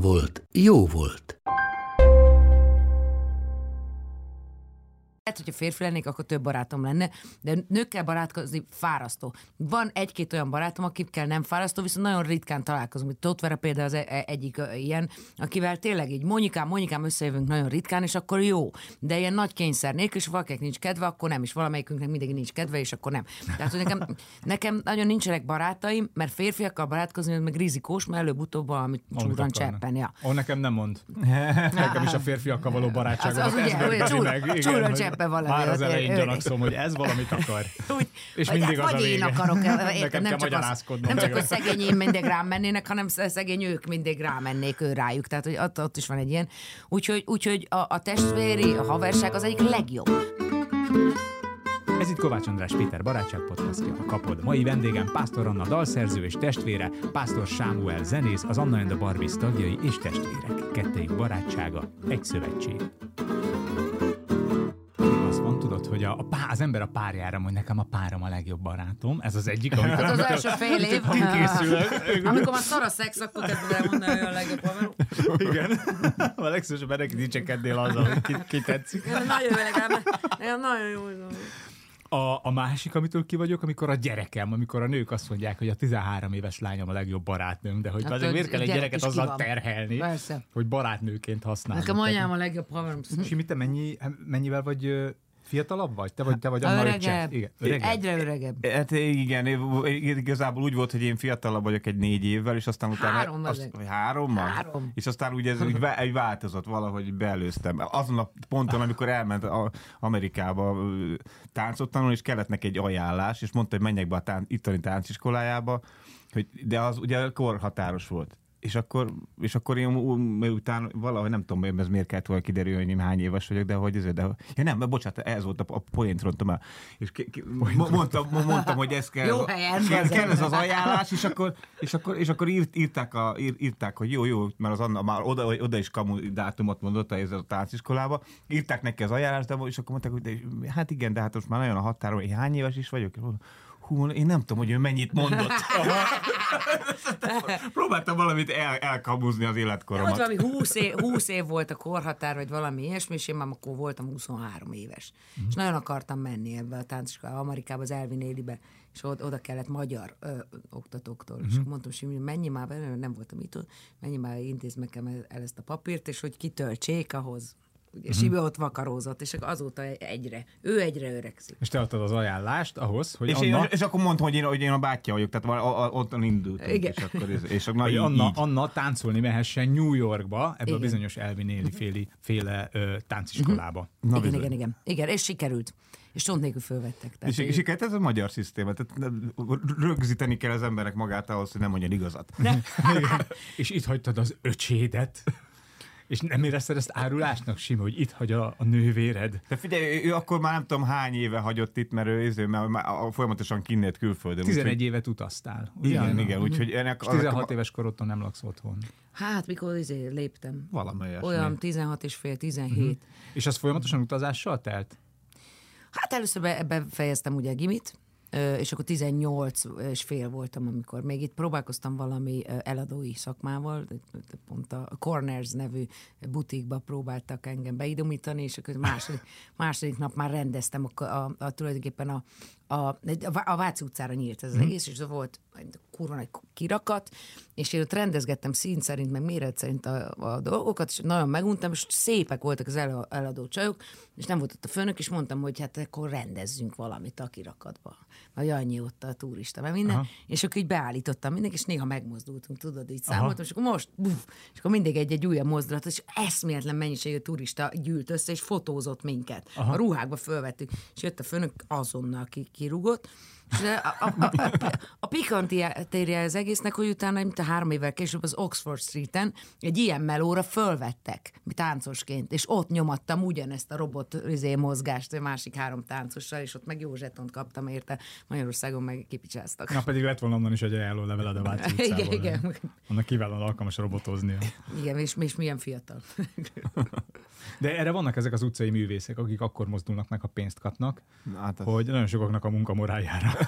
volt, jó volt. Lehet, hogyha férfi lennék, akkor több barátom lenne, de nőkkel barátkozni fárasztó. Van egy-két olyan barátom, akikkel nem fárasztó, viszont nagyon ritkán találkozunk. Tóth Vera például az e- e- egyik ilyen, akivel tényleg így Monikám, Monikám összejövünk nagyon ritkán, és akkor jó. De ilyen nagy kényszer nélkül, és valakinek nincs kedve, akkor nem, és valamelyikünknek mindig nincs kedve, és akkor nem. Tehát, hogy nekem, nekem nagyon nincsenek barátaim, mert férfiakkal barátkozni, az meg rizikós, mert előbb-utóbb valami csúran cseppen. Ja. Ó, nekem nem mond. nekem is a férfiakkal való barátságot. Az- az ez ugye, hogy cseppe valami, Már az hát, elején gyanakszom, hogy ez valamit akar. Úgy, És vagy, mindig hát, az a vagy én vége. akarok, érted, Nekem nem kell csak, az, nem csak, hogy szegény én mindig rám mennének, hanem szegény ők mindig rámennék ő rájuk. Tehát, hogy ott, ott is van egy ilyen. Úgyhogy, úgyhogy a, a testvéri, a haverság az egyik legjobb. Ez itt Kovács András Péter barátság podcastja. A kapod. Mai vendégem Pásztor Anna dalszerző és testvére, Pásztor Sámuel zenész, az Anna and the Barbies tagjai és testvérek. Kettejük barátsága, egy szövetség. Hogy a, a pá, az ember a párjára mondja, nekem a párom a legjobb barátom. Ez az egyik, amikor... Az az első fél év. Amikor már szar a szex, akkor kezded elmondani, hogy a legjobb haverom. Igen. A legszívesebben neki dicsekednél azzal, hogy ki, ki tetszik. Nagyon jó, legalább. Nagyon jó. A, a másik, amitől ki vagyok, amikor a gyerekem, amikor a nők azt mondják, hogy a 13 éves lányom a legjobb barátnőm, de hogy Hát, azért miért kell egy gyerek gyereket azzal van. terhelni, Persze. hogy barátnőként használni. Nekem anyám a legjobb haverom. Simi, te mennyi, mennyivel vagy fiatalabb vagy? Te vagy, te vagy A Anna öregebb. Igen, öregebb. Egyre öregebb. Hát igen, igazából úgy volt, hogy én fiatalabb vagyok egy négy évvel, és aztán utána... Három azt, hárommal? Három. És aztán úgy ez úgy, úgy változott, valahogy beelőztem. Azon a ponton, amikor elment a Amerikába táncot tanulni, és kellett neki egy ajánlás, és mondta, hogy menjek be a tán- itteni tánciskolájába, hogy, de az ugye korhatáros volt. És akkor, és akkor én utána valahogy nem tudom, hogy ez miért kellett volna kiderülni, hogy én hány éves vagyok, de hogy ez, de ja nem, bocsánat, ez volt a, a poént rontom el. És ki, ki, mo- mondtam, mo- mondtam, hogy ez kell, Jó helyen, kell, ez az ajánlás, és akkor, és akkor, és akkor írt, írták, a, ír, írták, hogy jó, jó, mert az Anna már oda, oda is kamu dátumot mondott ez a tánciskolába, írták neki az ajánlást, de, és akkor mondták, hogy de, hát igen, de hát most már nagyon a határon, hogy hány éves is vagyok, és mondom, Hú, én nem tudom, hogy ő mennyit mondott. Próbáltam valamit el, elkamuzni az életkoromat. valami 20 év, 20 év volt a korhatár, vagy valami ilyesmi, és én már akkor voltam 23 éves. És nagyon akartam menni ebbe a tánciskolába, Amerikába, az Elvin Élibe, és oda, kellett magyar ö, oktatóktól. És akkor mondtam, hogy mennyi már, nem voltam itt, mennyi már intéz nekem el, el ezt a papírt, és hogy kitöltsék ahhoz. Ugye, Sibi ott vakarózott, és azóta egyre, ő egyre öregszik. És te adtad az ajánlást ahhoz, hogy És, Anna, én, és akkor mondtam, hogy én, hogy én a bátyja vagyok, tehát a, a, ottan indultunk. Igen. És akkor, ez- és akkor na, hogy így, Anna, így. Anna táncolni mehessen New Yorkba, ebbe a Igen. bizonyos Elvin Éli féli, féle ö, tánciskolába. Na, igen, bizony. igen, igen, igen. és sikerült. És tont nélkül fölvettek. Tehát, És, és sikert ez a magyar szisztéma. Tehát rögzíteni kell az emberek magát ahhoz, hogy nem mondjon igazat. És itt hagytad az öcsédet. És nem érezted ezt árulásnak, Sima, hogy itt hagy a, a nővéred? De figyelj, ő akkor már nem tudom hány éve hagyott itt, mert ő, ő mert már a- folyamatosan kinnét külföldön. 11 úgyhogy- évet utaztál. ugye? Igen, igen, úgyhogy ennek... És 16 éves korodtól nem laksz otthon. Hát, mikor izé léptem. Valami olyasmi. Olyan 16 és fél, 17. És az folyamatosan utazással telt? Hát először be, ebbe fejeztem ugye a gimit, és akkor 18 és fél voltam, amikor még itt próbálkoztam valami eladói szakmával, pont a Corners nevű butikba próbáltak engem beidomítani, és akkor második, második nap már rendeztem a, a, a tulajdonképpen a, a, a Váci utcára nyílt ez az egész, és volt egy kurva nagy kirakat, és én ott rendezgettem szín szerint, meg méret szerint a, a dolgokat, és nagyon meguntam, és szépek voltak az el, eladó csajok, és nem volt ott a főnök, és mondtam, hogy hát akkor rendezzünk valamit a kirakatba. Vagy annyi ott a turista, meg minden. Aha. És akkor így beállítottam mindenki, és néha megmozdultunk, tudod, így számoltam, és akkor most, buf, és akkor mindig egy-egy újabb mozdulat, és eszméletlen mennyiségű turista gyűlt össze, és fotózott minket. Aha. A ruhákba fölvettük, és jött a főnök azonnal ki, kirúgott. De a, a, a, a, pikantériája az egésznek, hogy utána, mint a három évvel később az Oxford Street-en egy ilyen melóra fölvettek táncosként, és ott nyomattam ugyanezt a robot izé, mozgást a másik három táncossal, és ott meg jó zsetont kaptam érte, Magyarországon meg kipicsáztak. Na pedig lett volna onnan is egy ajánló leveled a Váci Igen, utcából. igen. Annak kiválóan alkalmas robotoznia. Igen, és, és milyen fiatal. De erre vannak ezek az utcai művészek, akik akkor mozdulnak meg, ha pénzt kapnak, Hát az- hogy nagyon sokaknak a munka moráljára.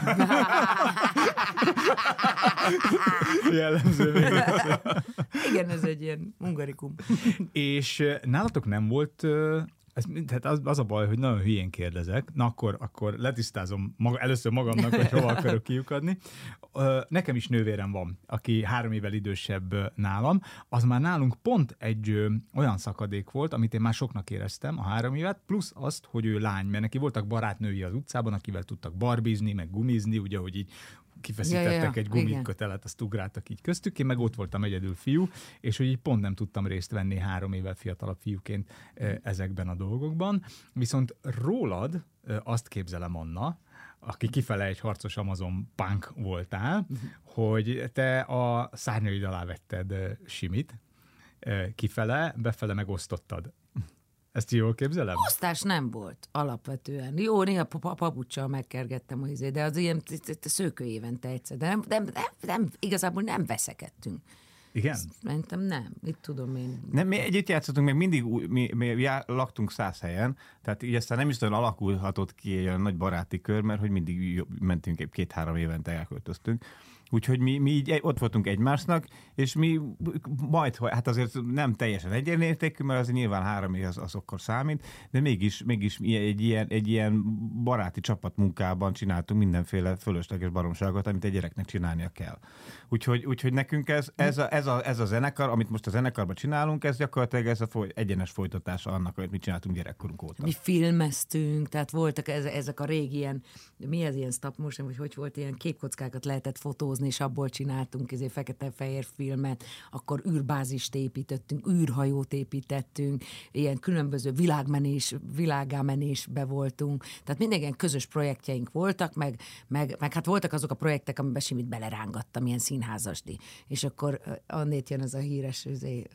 Jellemző még. Igen, ez egy ilyen ungarikum. És nálatok nem volt, ez, tehát az, az a baj, hogy nagyon hülyén kérdezek, na akkor, akkor letisztázom maga, először magamnak, hogy hova akarok kiukadni. Nekem is nővérem van, aki három évvel idősebb nálam, az már nálunk pont egy olyan szakadék volt, amit én már soknak éreztem, a három évet, plusz azt, hogy ő lány, mert neki voltak barátnői az utcában, akivel tudtak barbizni, meg gumizni, ugye, hogy így kifeszítettek Ja, ja, ja, egy gumikötelet, azt ugráltak így köztük, én meg ott voltam egyedül fiú, és hogy így pont nem tudtam részt venni három évvel fiatalabb fiúként ezekben a dolgokban. Viszont rólad azt képzelem, Anna, aki kifele egy harcos Amazon punk voltál, hogy te a szárnyaid alá vetted Simit, kifele, befele megosztottad. Ezt jól képzelem? Osztás nem volt alapvetően. Jó, néha pa- pa- papucsal megkergettem az izé, de az ilyen szőkő évente egyszer. De nem, nem, nem, nem, igazából nem veszekedtünk. Igen? Szerintem nem. Itt tudom én. Nem, mi együtt játszottunk, meg mindig új- mi, mi já, laktunk száz helyen, tehát így aztán nem is nagyon alakulhatott ki egy olyan nagy baráti kör, mert hogy mindig jó- mentünk egy két-három évente elköltöztünk. Úgyhogy mi, mi így ott voltunk egymásnak, és mi majd, hát azért nem teljesen egyenlértékű, mert azért nyilván három év az, az akkor számít, de mégis, mégis egy ilyen, egy ilyen baráti csapatmunkában csináltunk mindenféle fölösleges baromságot, amit egy gyereknek csinálnia kell. Úgyhogy, úgyhogy nekünk ez, ez, a, ez, a, ez a zenekar, amit most a zenekarban csinálunk, ez gyakorlatilag ez a foly, egyenes folytatása annak, amit mi csináltunk gyerekkorunk óta. Mi filmeztünk, tehát voltak ez, ezek a régi ilyen, mi ez ilyen stop motion, vagy hogy volt, ilyen képkockákat lehetett fotózni, és abból csináltunk ezért fekete-fehér filmet, akkor űrbázist építettünk, űrhajót építettünk, ilyen különböző világmenés, világámenésbe voltunk, tehát minden ilyen közös projektjeink voltak, meg, meg, meg hát voltak azok a projektek, amiben simit belerángattam, ilyen színházasdi, és akkor annét jön ez a híres, izé,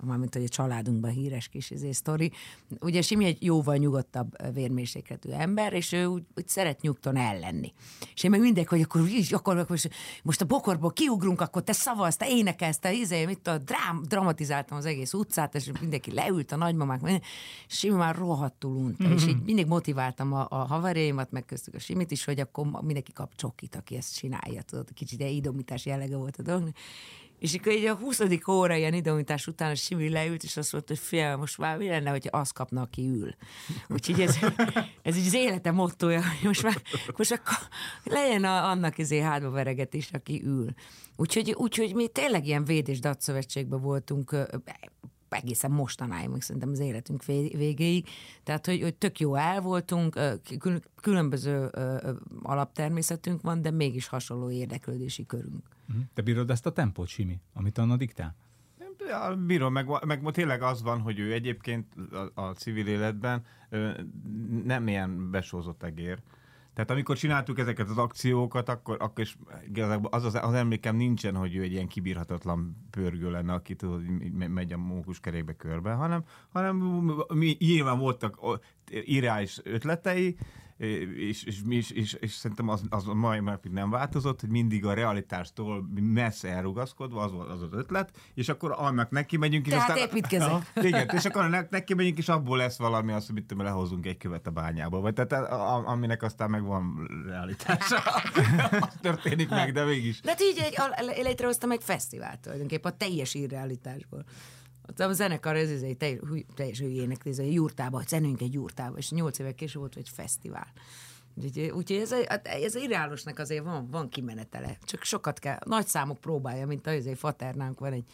mármint hogy a családunkban híres kis izé, sztori. Ugye Simi egy jóval nyugodtabb vérmérsékletű ember, és ő úgy, úgy szeret nyugton ellenni. És én meg mindegy, hogy akkor, akkor, akkor most a bokorból kiugrunk, akkor te szavaz, te énekelsz, te izé, mit tudom, drám, dramatizáltam az egész utcát, és mindenki leült, a nagymamák, és Simi már rohadtul unta, és így mindig motiváltam a, a haverjaimat, meg köztük a Simit is, hogy akkor mindenki kap csokit, aki ezt csinálja, tudod, kicsit egy idomítás jellege volt a dolognak. És akkor így a 20. óra ilyen idomítás után a Simi leült, és azt mondta, hogy fél, most már mi lenne, hogyha azt kapna, aki ül. Úgyhogy ez, ez így az élete mottoja, hogy most már, most akkor legyen a, annak izé hátba veregetés, aki ül. Úgyhogy, úgyhogy mi tényleg ilyen véd és datszövetségben voltunk egészen mostanáig, meg szerintem az életünk vé- végéig. Tehát, hogy, hogy tök jó el voltunk, különböző alaptermészetünk van, de mégis hasonló érdeklődési körünk. Mhm. Te bírod ezt a tempót, Simi, amit Anna diktál? Bírom, meg, meg tényleg az van, hogy ő egyébként a, a civil életben nem ilyen besózott egér. Tehát amikor csináltuk ezeket az akciókat, akkor, akkor is igazából az, az, az emlékem nincsen, hogy ő egy ilyen kibírhatatlan pörgő lenne, aki tudod, megy a mókuskerékbe körbe, hanem, hanem mi nyilván voltak irreális ötletei, és, és, és, és, és szerintem az, az a mai napig nem változott, hogy mindig a realitástól messze elrugaszkodva az volt az az ötlet, és akkor annak neki megyünk, és Tehát aztán... építkezek. Ja, igen, és akkor annak neki megyünk, és abból lesz valami, azt, hogy mit tudom, lehozunk egy követ a bányából, vagy tehát a, a, aminek aztán meg van realitása. az történik meg, de mégis. De hát így egy, létrehoztam egy fesztivált tulajdonképpen a teljes irrealitásból. A zenekar, ez, ez egy teljes, teljes hülyének, ez egy jurtába, zenünk egy jurtába, és nyolc évek később volt egy fesztivál. Úgyhogy, úgyhogy ez, hát ez irreálisnak azért van, van kimenetele. Csak sokat kell. Nagy számok próbálja, mint az egy faternánk van egy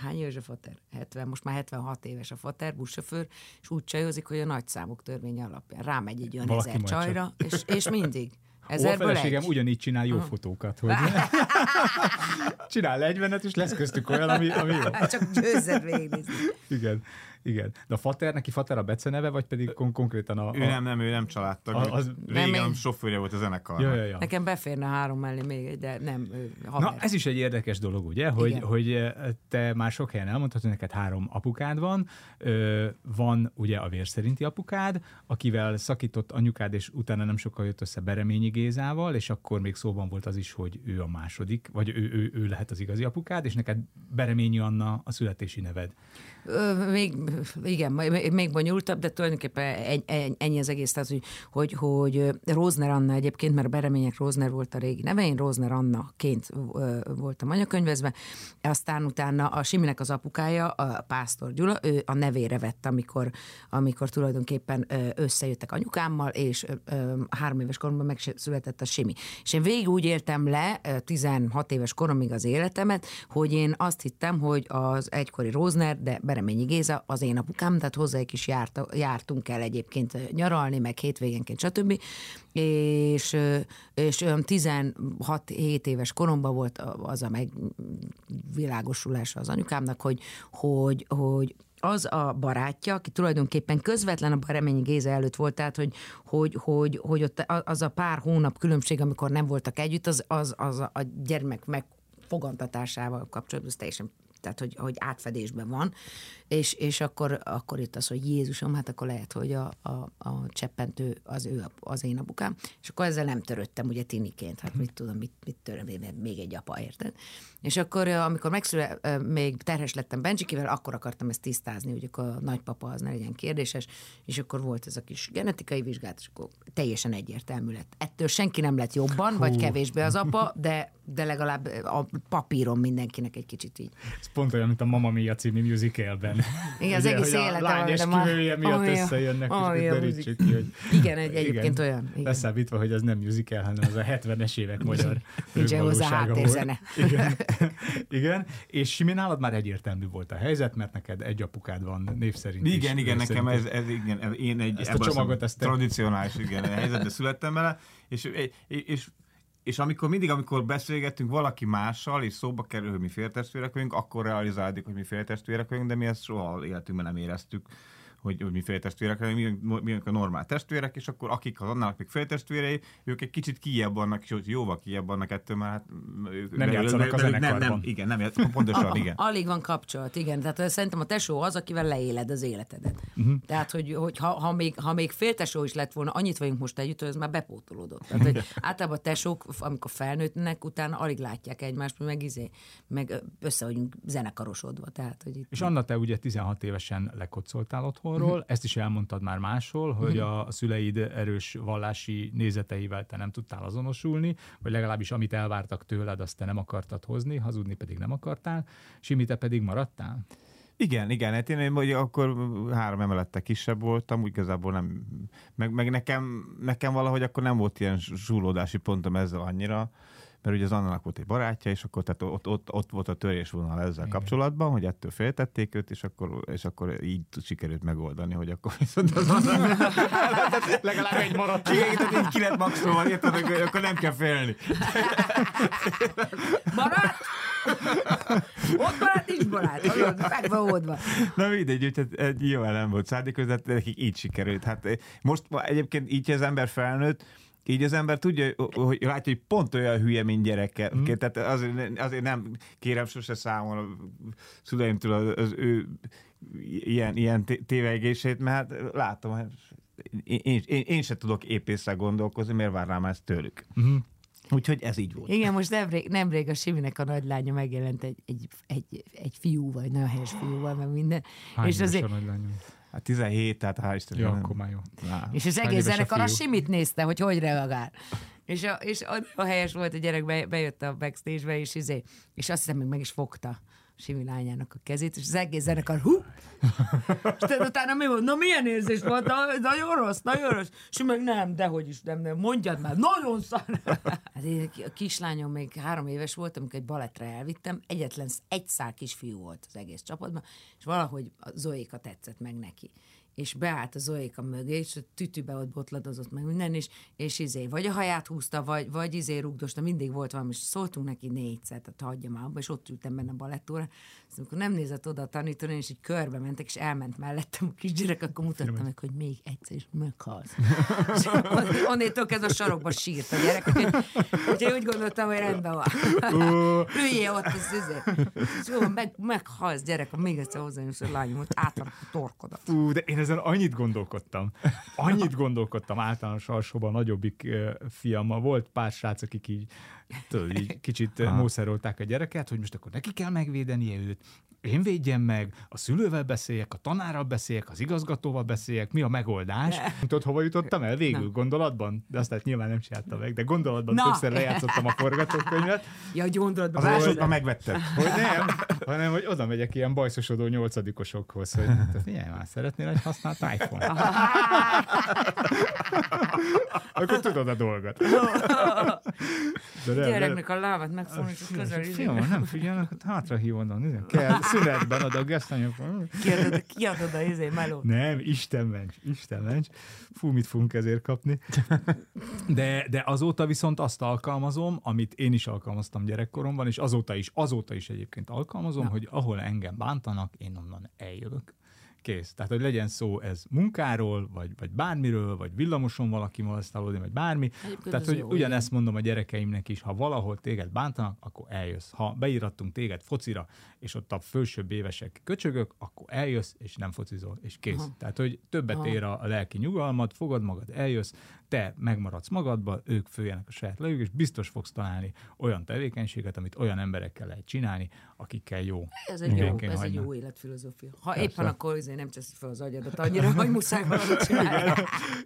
Hány éves a fater? 70, most már 76 éves a fater, buszsofőr, és úgy csajozik, hogy a nagy számok törvény alapján rámegy egy olyan Valaki ezer csak. csajra, és, és mindig. Ó, a Ezerből feleségem egy. ugyanígy csinál jó fotókat, hogy csinál 40 és lesz köztük olyan, ami, ami jó. Hát csak győzzed végignézni. Igen. Igen. De a fater, neki fater a beceneve, vagy pedig kon- konkrétan a... a... Ő nem, nem, ő nem családtag. A- az- Régen Nem, én- sofőrje volt a zenekarnak. Ja, ja, ja. Nekem beférne három mellé még egy, de nem, ő haver. Na, ez is egy érdekes dolog, ugye, hogy, Igen. hogy eh, te már sok helyen elmondhatod, hogy neked három apukád van. Ö, van ugye a vér szerinti apukád, akivel szakított anyukád, és utána nem sokkal jött össze Bereményi Gézával, és akkor még szóban volt az is, hogy ő a második, vagy ő, ő, ő lehet az igazi apukád, és neked Bereményi Anna a születési neved. Még, igen, még bonyolultabb, de tulajdonképpen ennyi az egész, tehát, hogy, hogy, hogy Rózner Anna egyébként, mert a Beremények Rózner volt a régi neve, én Rózner Anna-ként voltam anyakönyvezve, aztán utána a Siminek az apukája, a Pásztor Gyula, ő a nevére vett, amikor, amikor tulajdonképpen összejöttek anyukámmal, és három éves koromban megszületett a Simi. És én végig úgy éltem le ö, 16 éves koromig az életemet, hogy én azt hittem, hogy az egykori Rózner, de Bereményi Géza az én apukám, tehát hozzájuk is járt, jártunk el egyébként nyaralni, meg hétvégenként, stb. És, ö, és olyan 16-7 éves koromban volt az a megvilágosulása az anyukámnak, hogy, hogy, hogy az a barátja, aki tulajdonképpen közvetlen a Reményi Géza előtt volt, tehát hogy, hogy, hogy, hogy ott az a pár hónap különbség, amikor nem voltak együtt, az, az, az a gyermek megfogantatásával kapcsolatban, ez teljesen tehát hogy, hogy átfedésben van, és, és akkor, akkor itt az, hogy Jézusom, hát akkor lehet, hogy a, a, a cseppentő az ő, az én apukám, és akkor ezzel nem töröttem, ugye tiniként, hát mit tudom, mit, mit töröm, még egy apa, érted? És akkor, amikor megszüle, még terhes lettem Bencsikivel, akkor akartam ezt tisztázni, hogy akkor a nagypapa az ne legyen kérdéses, és akkor volt ez a kis genetikai vizsgát, és akkor teljesen egyértelmű lett. Ettől senki nem lett jobban, vagy kevésbé az apa, de, de legalább a papíron mindenkinek egy kicsit így. Ez pont olyan, mint a Mamma Mia című musicalben. Igen, az Ugye, egész hogy a lány esküvője miatt Mia- összejönnek, Mamma és Mia derítsük ki, hogy... Igen, egy- egyébként olyan, igen. Leszámítva, hogy az nem musical, hanem az a 70-es évek magyar Nincsen hozzá háttérzene. Igen. Igen. És Simi nálad már egyértelmű volt a helyzet, mert neked egy apukád van név szerint is, Igen, igen, név nekem ez, ez igen, én egy Ezt a csomagot, ezt tradicionális igen, helyzetbe születtem bele, és, és, és amikor mindig, amikor beszélgetünk valaki mással, és szóba kerül, hogy mi féltestvérek vagyunk, akkor realizáljuk, hogy mi féltestvérek vagyunk, de mi ezt soha életünkben nem éreztük hogy, hogy mi féltestvérek, vagyunk, mi, mi a normál testvérek, és akkor akik az annak még féltestvérei, ők egy kicsit kijebb vannak, sőt, jóval kijebb vannak ettől, mert hát ők, Nem játszanak a nem, nem, igen, nem játszanak, pontosan, igen. Alig van kapcsolat, igen. Tehát szerintem a tesó az, akivel leéled az életedet. Uh-huh. Tehát, hogy, hogy ha, ha, még, ha még fél tesó is lett volna, annyit vagyunk most együtt, hogy ez már bepótolódott. Tehát, hogy általában a tesók, amikor felnőttnek, utána alig látják egymást, meg izé, meg össze vagyunk zenekarosodva. Tehát, hogy itt És Anna, te ugye 16 évesen lekocoltál otthonról, ezt is elmondtad már máshol, hogy a szüleid erős vallási nézeteivel te nem tudtál azonosulni, vagy legalábbis amit elvártak tőled, azt te nem akartad hozni, hazudni pedig nem akartál, Simi, te pedig maradtál? Igen, igen, hát én hogy akkor három emelettel kisebb voltam, úgy igazából nem, meg, meg nekem, nekem valahogy akkor nem volt ilyen zsúlódási pontom ezzel annyira, mert ugye az Annának volt egy barátja, és akkor tehát ott, ott, ott volt a törésvonal ezzel Igen. kapcsolatban, hogy ettől féltették őt, és akkor, és akkor így sikerült megoldani, hogy akkor viszont az Anna... Legalább egy maradt. Igen, tehát így ki lett maxolva, érted, akkor, nem kell félni. Barát! Ott barát, nincs barát. Meg van oldva. Na mindegy, úgyhogy ez nyilván nem volt szándékos, de nekik így sikerült. Hát eh, most egyébként így az ember felnőtt, így az ember tudja, hogy látja, hogy pont olyan hülye, mint gyereke. Mm. Tehát azért, azért nem kérem sose számol a szüleimtől az, az ő ilyen, ilyen té- tévegését, mert hát látom, hogy én, én, én se tudok épp észre gondolkozni, miért várnám ezt tőlük. Mm. Úgyhogy ez így volt. Igen, most nemrég, nemrég a Siminek a nagylánya megjelent egy, egy, egy, egy fiú, vagy nagyon helyes fiúval, meg minden. Hány és azért, a nagylányom? Hát 17, tehát hál'. Jó, nem- akkor már jó. Na. És az egész a zenekar a fiú? Simit nézte, hogy hogy reagál. És, a, és a helyes volt, a gyerek be, bejött a backstage-be, és, izé, és azt hiszem, még meg is fogta Simi lányának a kezét, és az egész zenekar, hú! És tehát utána mi volt? Na milyen érzés volt? Na, nagyon rossz, nagyon rossz. És meg nem, dehogy is nem, nem, mondjad már, nagyon szar. Hát én, a kislányom még három éves volt, amikor egy balettre elvittem, egyetlen egy szál kisfiú volt az egész csapatban, és valahogy a Zoéka tetszett meg neki. És beállt a Zoéka mögé, és a tütűbe ott botladozott meg minden, és, és izé, vagy a haját húzta, vagy, vagy izé rugdosta, mindig volt valami, és szóltunk neki négyszer, tehát hagyja már abba, és ott ültem benne a balettóra, és amikor nem nézett oda a tanítóra, és így körbe mentek, és elment mellettem a kisgyerek, akkor mutattam meg, hogy még egyszer is meghalsz. és on- onnétól kezdve a sarokba sírt a gyerek, úgyhogy, úgyhogy úgy gondoltam, hogy rendben van. Üljél ott, az izé. És jó, meg, meghalsz, gyerek, még egyszer hozzám, és a lányom, hogy átrak a torkodat. Ú, de én ezen annyit gondolkodtam. Annyit gondolkodtam általános alsóban nagyobbik fiammal. Volt pár srác, akik így, tudod, így kicsit ö, mószerolták a gyereket, hogy most akkor neki kell megvédenie őt, én védjem meg, a szülővel beszéljek, a tanárral beszéljek, az igazgatóval beszéljek, mi a megoldás? Tudod, hova jutottam el végül? Gondolatban? De azt hát nyilván nem csináltam meg, de gondolatban Na. többször lejátszottam a forgatókönyvet. Ja, gyondrodba. Az elsőt megvetted. Hogy nem, hanem hogy oda megyek ilyen bajszosodó nyolcadikosokhoz, hogy te figyelj már, szeretnél egy használt iPhone? Akkor tudod a dolgot. De nem, Gyereknek a lábat megfogni, és közel nem figyelnek, hát hátra hívod, kell szünetben oda a gesztanyag. kiadod, kiadod a izé melót. Nem, Isten ments, Isten ments. Fú, mit fogunk ezért kapni. De, de azóta viszont azt alkalmazom, amit én is alkalmaztam gyerekkoromban, és azóta is, azóta is egyébként alkalmazom, hogy ahol engem bántanak, én onnan eljövök. Kész. Tehát, hogy legyen szó ez munkáról, vagy, vagy bármiről, vagy villamoson valaki molesztálódni, vagy bármi. Egyébként Tehát, hogy jó, ugyanezt mondom a gyerekeimnek is, ha valahol téged bántanak, akkor eljössz. Ha beírattunk téged focira, és ott a fősőbb évesek köcsögök, akkor eljössz, és nem focizol, és kész. Aha. Tehát, hogy többet Aha. ér a, a lelki nyugalmat, fogad magad, eljössz, te megmaradsz magadba, ők följenek a saját lejük, és biztos fogsz találni olyan tevékenységet, amit olyan emberekkel lehet csinálni, akikkel jó. Ez egy, jó, ez egy jó életfilozófia. Ha éppen akkor izé nem cseszi fel az agyadat annyira, hogy muszáj valamit csinálni.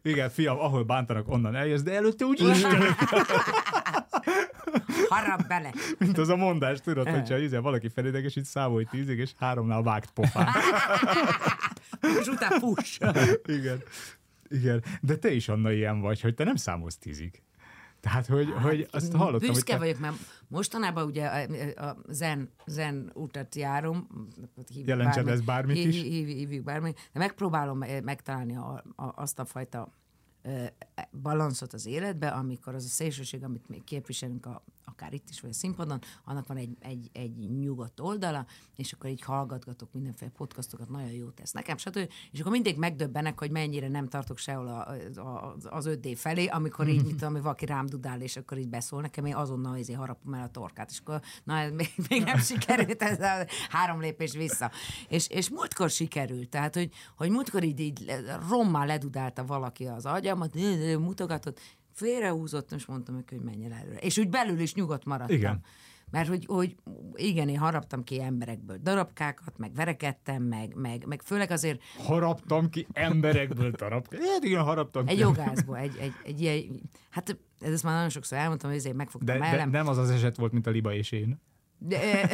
Igen, fiam, ahol bántanak, onnan eljössz, de előtte úgy Isten, Harap bele. mint az a mondás, tudod, hogyha izé, valaki felidegesít, számolj tízig, és háromnál vágt pofán. És utána fuss. Igen. Igen. De te is Anna ilyen vagy, hogy te nem számolsz tízig. Tehát, hogy, hogy azt hallottam, hogy Büszke te... vagyok, mert mostanában ugye a, a zen, zen utat járom. hívjuk Jelentsen bármi- ez bármit hív- is. Hív, hívjuk bármi, de megpróbálom eh, megtalálni a, a, azt a fajta ö, balanszot az életbe, amikor az a szélsőség, amit még képviselünk a, akár itt is, vagy a színpadon, annak van egy, egy, egy nyugodt oldala, és akkor így hallgatgatok mindenféle podcastokat, nagyon jó tesz nekem, stb. És akkor mindig megdöbbenek, hogy mennyire nem tartok sehol a, a, az 5D felé, amikor így, mit tudom, valaki rám dudál, és akkor így beszól nekem, én azonnal izé harapom el a torkát, és akkor na, még, még nem sikerült, ez a három lépés vissza. És, és múltkor sikerült, tehát, hogy, hogy múltkor így, így rommá ledudálta valaki az agyamat, mutogatott, félrehúzott, és mondtam neki, hogy menj el előre. És úgy belül is nyugodt maradtam. Igen. Mert hogy, hogy igen, én haraptam ki emberekből darabkákat, meg verekedtem, meg, meg, meg főleg azért Haraptam ki emberekből darab. Hát igen, haraptam egy ki. jogászból, egy, egy, egy ilyen, hát ezt már nagyon sokszor elmondtam, hogy ezért megfogtam De, de, mellem. nem az az eset volt, mint a Liba és én. De,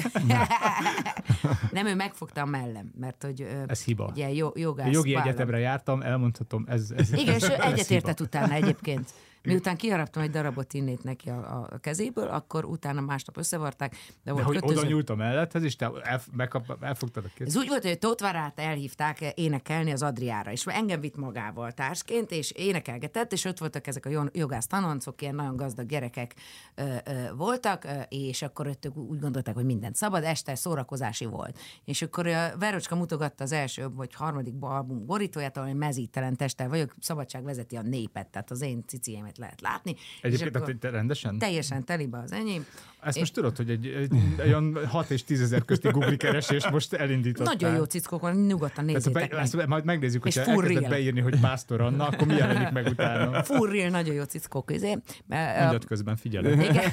nem, ő megfogta a mellem, mert hogy... Ez hiba. Jo- jogász Jogi vállam. egyetemre jártam, elmondhatom, ez, ez Igen, és ez egyetértett hiba. utána egyébként. Miután kiharaptam egy darabot innét neki a, a kezéből, akkor utána másnap összevarták, de De volt hogy kötöző. oda nyúlt a melletthez, és te el, megkap, elfogtad a Ez kezét. úgy volt, hogy Tótvarát elhívták énekelni az Adriára, és engem vitt magával társként, és énekelgetett, és ott voltak ezek a jo- jogász tanoncok, ilyen nagyon gazdag gyerekek ö, ö, voltak, és akkor ott úgy gondolták, hogy mindent szabad, este szórakozási volt. És akkor a Verocska mutogatta az első vagy harmadik album borítóját, ahol mezítelen testtel vagyok, szabadság vezeti a népet, tehát az én ciciemet lehet látni. Egyébként akkor te rendesen? teljesen telibe az enyém. Ezt és- most tudod, hogy egy, egy, egy olyan 6 és 10 ezer közti Google keresés most elindítottál. Nagyon jó cickók van, nyugodtan nézzétek be, meg. ezt majd megnézzük, hogy real. beírni, hogy Pásztor Anna, akkor mi jelenik meg utána? Furril, nagyon jó cickók, izé. Mondjad közben, figyelem. Igen.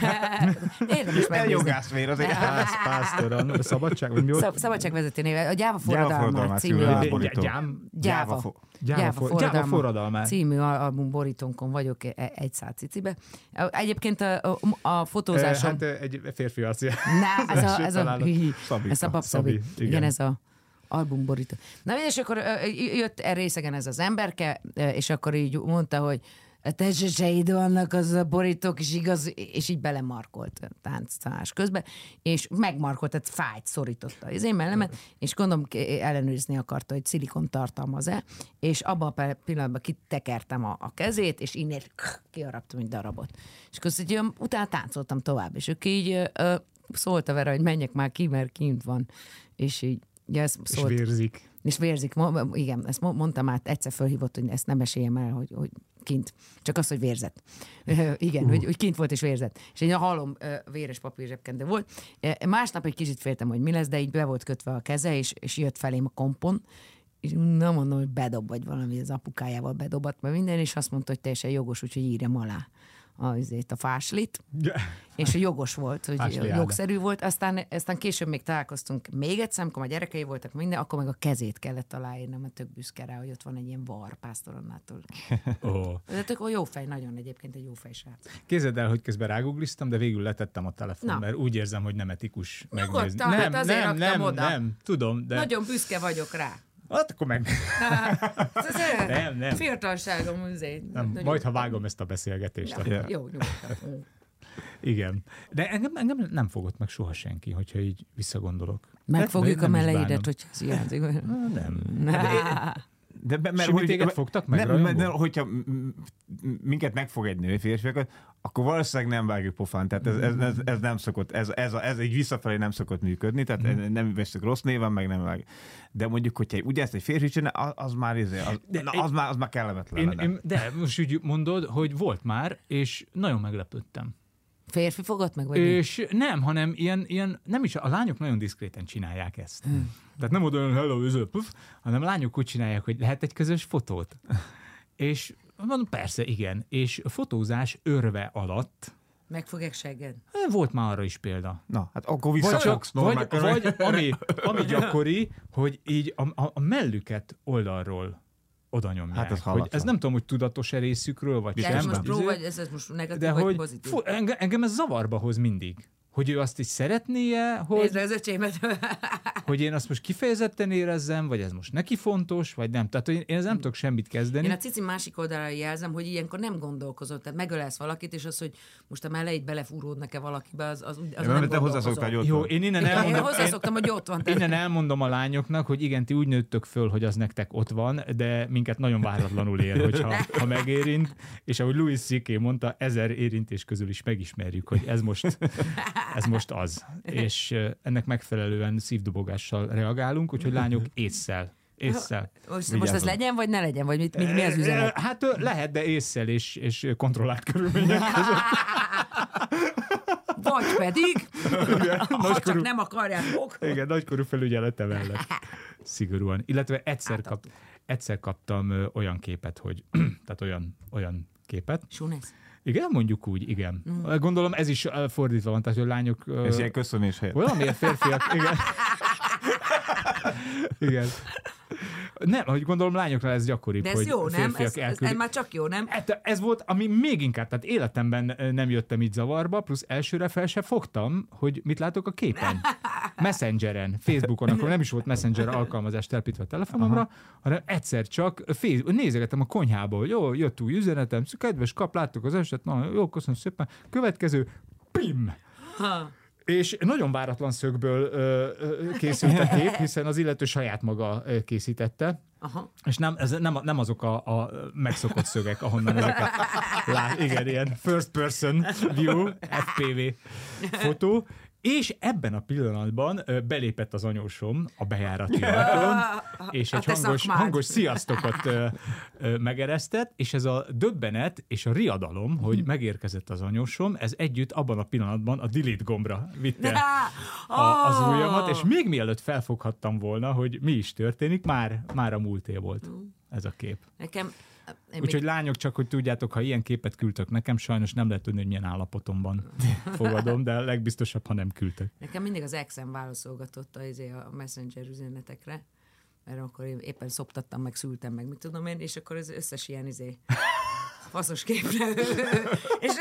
Érdemes El megnézni. jogászvér azért. Pász, Pásztor Anna, a szabadság, vagy mi volt? Szab- Szabadságvezető néve, a Gyáva Forradalmát című Gyáva, Gyáva fo- Gyáva for- Gyáva forradalmát. című al- album borítónkon vagyok e- egy szál cicibe. Egyébként a, a, a fotózásom... Hát egy férfi arcja. Na, ez a, ez a. Szabika. ez a papszabi. Szabi, Igen. igen. ez a albumborító. Na és akkor jött részegen ez az emberke, és akkor így mondta, hogy a testeseid vannak, az a borítók is igaz, és így belemarkolt a táncszás közben, és megmarkolt, tehát fájt, szorította az én mellemet, és gondolom ellenőrizni akarta, hogy szilikon tartalmaz-e, és abban a pillanatban kitekertem a, a kezét, és innen kiaraptam egy darabot. És közben utána táncoltam tovább, és ők így ö, szólta Vera, hogy menjek már ki, mert kint van, és így Ja, ez És szólt, vérzik. és vérzik. Igen, ezt mo- mondtam át, egyszer fölhívott, hogy ezt nem meséljem el, hogy, hogy kint. Csak az, hogy vérzett. Igen, uh. hogy, hogy kint volt és vérzett. És én hallom, ö, véres papír zsebkende volt. Másnap egy kicsit féltem, hogy mi lesz, de így be volt kötve a keze, és, és jött felém a kompon, és nem mondom, hogy bedob, vagy valami az apukájával bedobott, mert minden, és azt mondta, hogy teljesen jogos, úgyhogy írjam alá azért a fáslit, és jogos volt, hogy Fásli jogszerű volt. Aztán, aztán később még találkoztunk még egyszer, amikor a gyerekei voltak minden, akkor meg a kezét kellett aláírnom, mert tök büszke rá, hogy ott van egy ilyen var pásztoronnától. Oh. De tök ó, jó fej, nagyon egyébként egy jó fej srác. Képzeld el, hogy közben rágugliztam, de végül letettem a telefon, Na. mert úgy érzem, hogy nem etikus Nyugodtan, megnézni. hát nem, azért nem, nem, oda. nem, tudom, de... Nagyon büszke vagyok rá. Hát akkor meg... Ez Nem, nem. Fiatalságom, azért. Nem, nagyon- majd, ha vágom ezt a beszélgetést. Ja, akkor-. Jó, nyugodtan. Igen. De engem, engem nem fogott meg soha senki, hogyha így visszagondolok. Megfogjuk Nem a meleidet, hogy ez hiányzik. Nem. De, be- Simi, téged fogtak meg, nem, rajongó? mert, hogyha minket megfog egy nő férfiakat, akkor valószínűleg nem vágjuk pofán. Tehát ez, ez, ez, ez nem szokott, ez, ez, a, ez egy visszafelé nem szokott működni, tehát Mhm. nem veszük rossz néven, meg nem vág. De mondjuk, hogyha ugye ezt egy férfi csinál, az, már, izé, az, De na, az, már, az már kellemetlen. Én, én, de most úgy mondod, hogy volt már, és nagyon meglepődtem. Férfi fogott meg, vagy mi? És nem, hanem ilyen, ilyen, nem is, a lányok nagyon diszkréten csinálják ezt. Tehát nem oda olyan hello, üző, puf, hanem a lányok úgy csinálják, hogy lehet egy közös fotót. És mondom, persze, igen. És a fotózás örve alatt Megfogják segged? eh, volt már arra is példa. Na, hát akkor Vagy, visszafogsz vagy, normákkal. vagy ami, ami gyakori, hogy így a, a, a mellüket oldalról oda nyomják. Hát ez hogy ez nem tudom, hogy tudatos-e részükről, vagy De sem. ez most izé, próbálj, ez, ez most negatív, de vagy hogy pozitív? fú, engem, engem ez zavarba hoz mindig. Hogy ő azt is szeretnie, hogy, Nézd az öcsémet. hogy én azt most kifejezetten érezzem, vagy ez most neki fontos, vagy nem. Tehát hogy én, én ezzel nem tudok semmit kezdeni. Én a cici másik oldalára jelzem, hogy ilyenkor nem gondolkozol. Tehát megölelsz valakit, és az, hogy most a meleit belefúródnak-e valakibe, az, az, az Ja, nem te hozzászoktál, hogy ott Jó, én innen Igen, én elmondom, hozzászoktam, hogy ott van. Tehát Innen elmondom a lányoknak, hogy igen, ti úgy nőttök föl, hogy az nektek ott van, de minket nagyon váratlanul ér, hogyha ha megérint, és ahogy Louis C.K. mondta, ezer érintés közül is megismerjük, hogy ez most, ez most az. És ennek megfelelően szívdobogással reagálunk, úgyhogy lányok észszel. Észszel. most, most ez legyen, vagy ne legyen? Vagy mit, mi, mi az üzenet? Hát lehet, de észszel és, és kontrollált körülmények között. Vagy pedig, ha csak nagykorú- nem akarjátok. Igen, nagykorú felügyelete mellett. Szigorúan. Illetve egyszer, Hát, kap, egyszer kaptam olyan képet, hogy, tehát olyan, olyan képet. Sunesz. Igen, mondjuk úgy, igen. Mm. Gondolom ez is fordítva van, tehát hogy a lányok... Ez ilyen köszönés helyett. Valamiért férfiak, igen. igen. Nem, hogy gondolom lányoknál ez gyakoribb, De ez hogy jó, nem? férfiak Ez, ez, ez már csak jó, nem? Hát ez volt, ami még inkább, tehát életemben nem jöttem így zavarba, plusz elsőre fel se fogtam, hogy mit látok a képen. Messengeren, Facebookon, akkor nem is volt Messenger alkalmazás telepítve a telefonomra, Aha. hanem egyszer csak Facebook, nézegetem a konyhából, jó, jött új üzenetem, kedves kap, láttuk az eset, na, jó, köszönöm szépen. Következő, pim! Ha. És nagyon váratlan szögből ö, ö, készült a kép, hiszen az illető saját maga készítette. Aha. És nem, ez nem, nem azok a, a megszokott szögek, ahonnan ezeket lát. Igen, ilyen first person view, FPV fotó. És ebben a pillanatban belépett az anyósom a bejárati ajtón, és egy hangos, hangos sziasztokat megeresztett, és ez a döbbenet és a riadalom, hogy megérkezett az anyósom, ez együtt abban a pillanatban a delete gombra vitte a, az ujjamat, és még mielőtt felfoghattam volna, hogy mi is történik, már, már a múlté volt ez a kép. Nekem... Úgyhogy még, lányok, csak hogy tudjátok, ha ilyen képet küldtök nekem, sajnos nem lehet tudni, hogy milyen állapotomban fogadom, de legbiztosabb, ha nem küldtek. nekem mindig az exem válaszolgatott izé a messenger üzenetekre, mert akkor én éppen szoptattam, meg szültem, meg mit tudom én, és akkor az összes ilyen izé faszos képre. és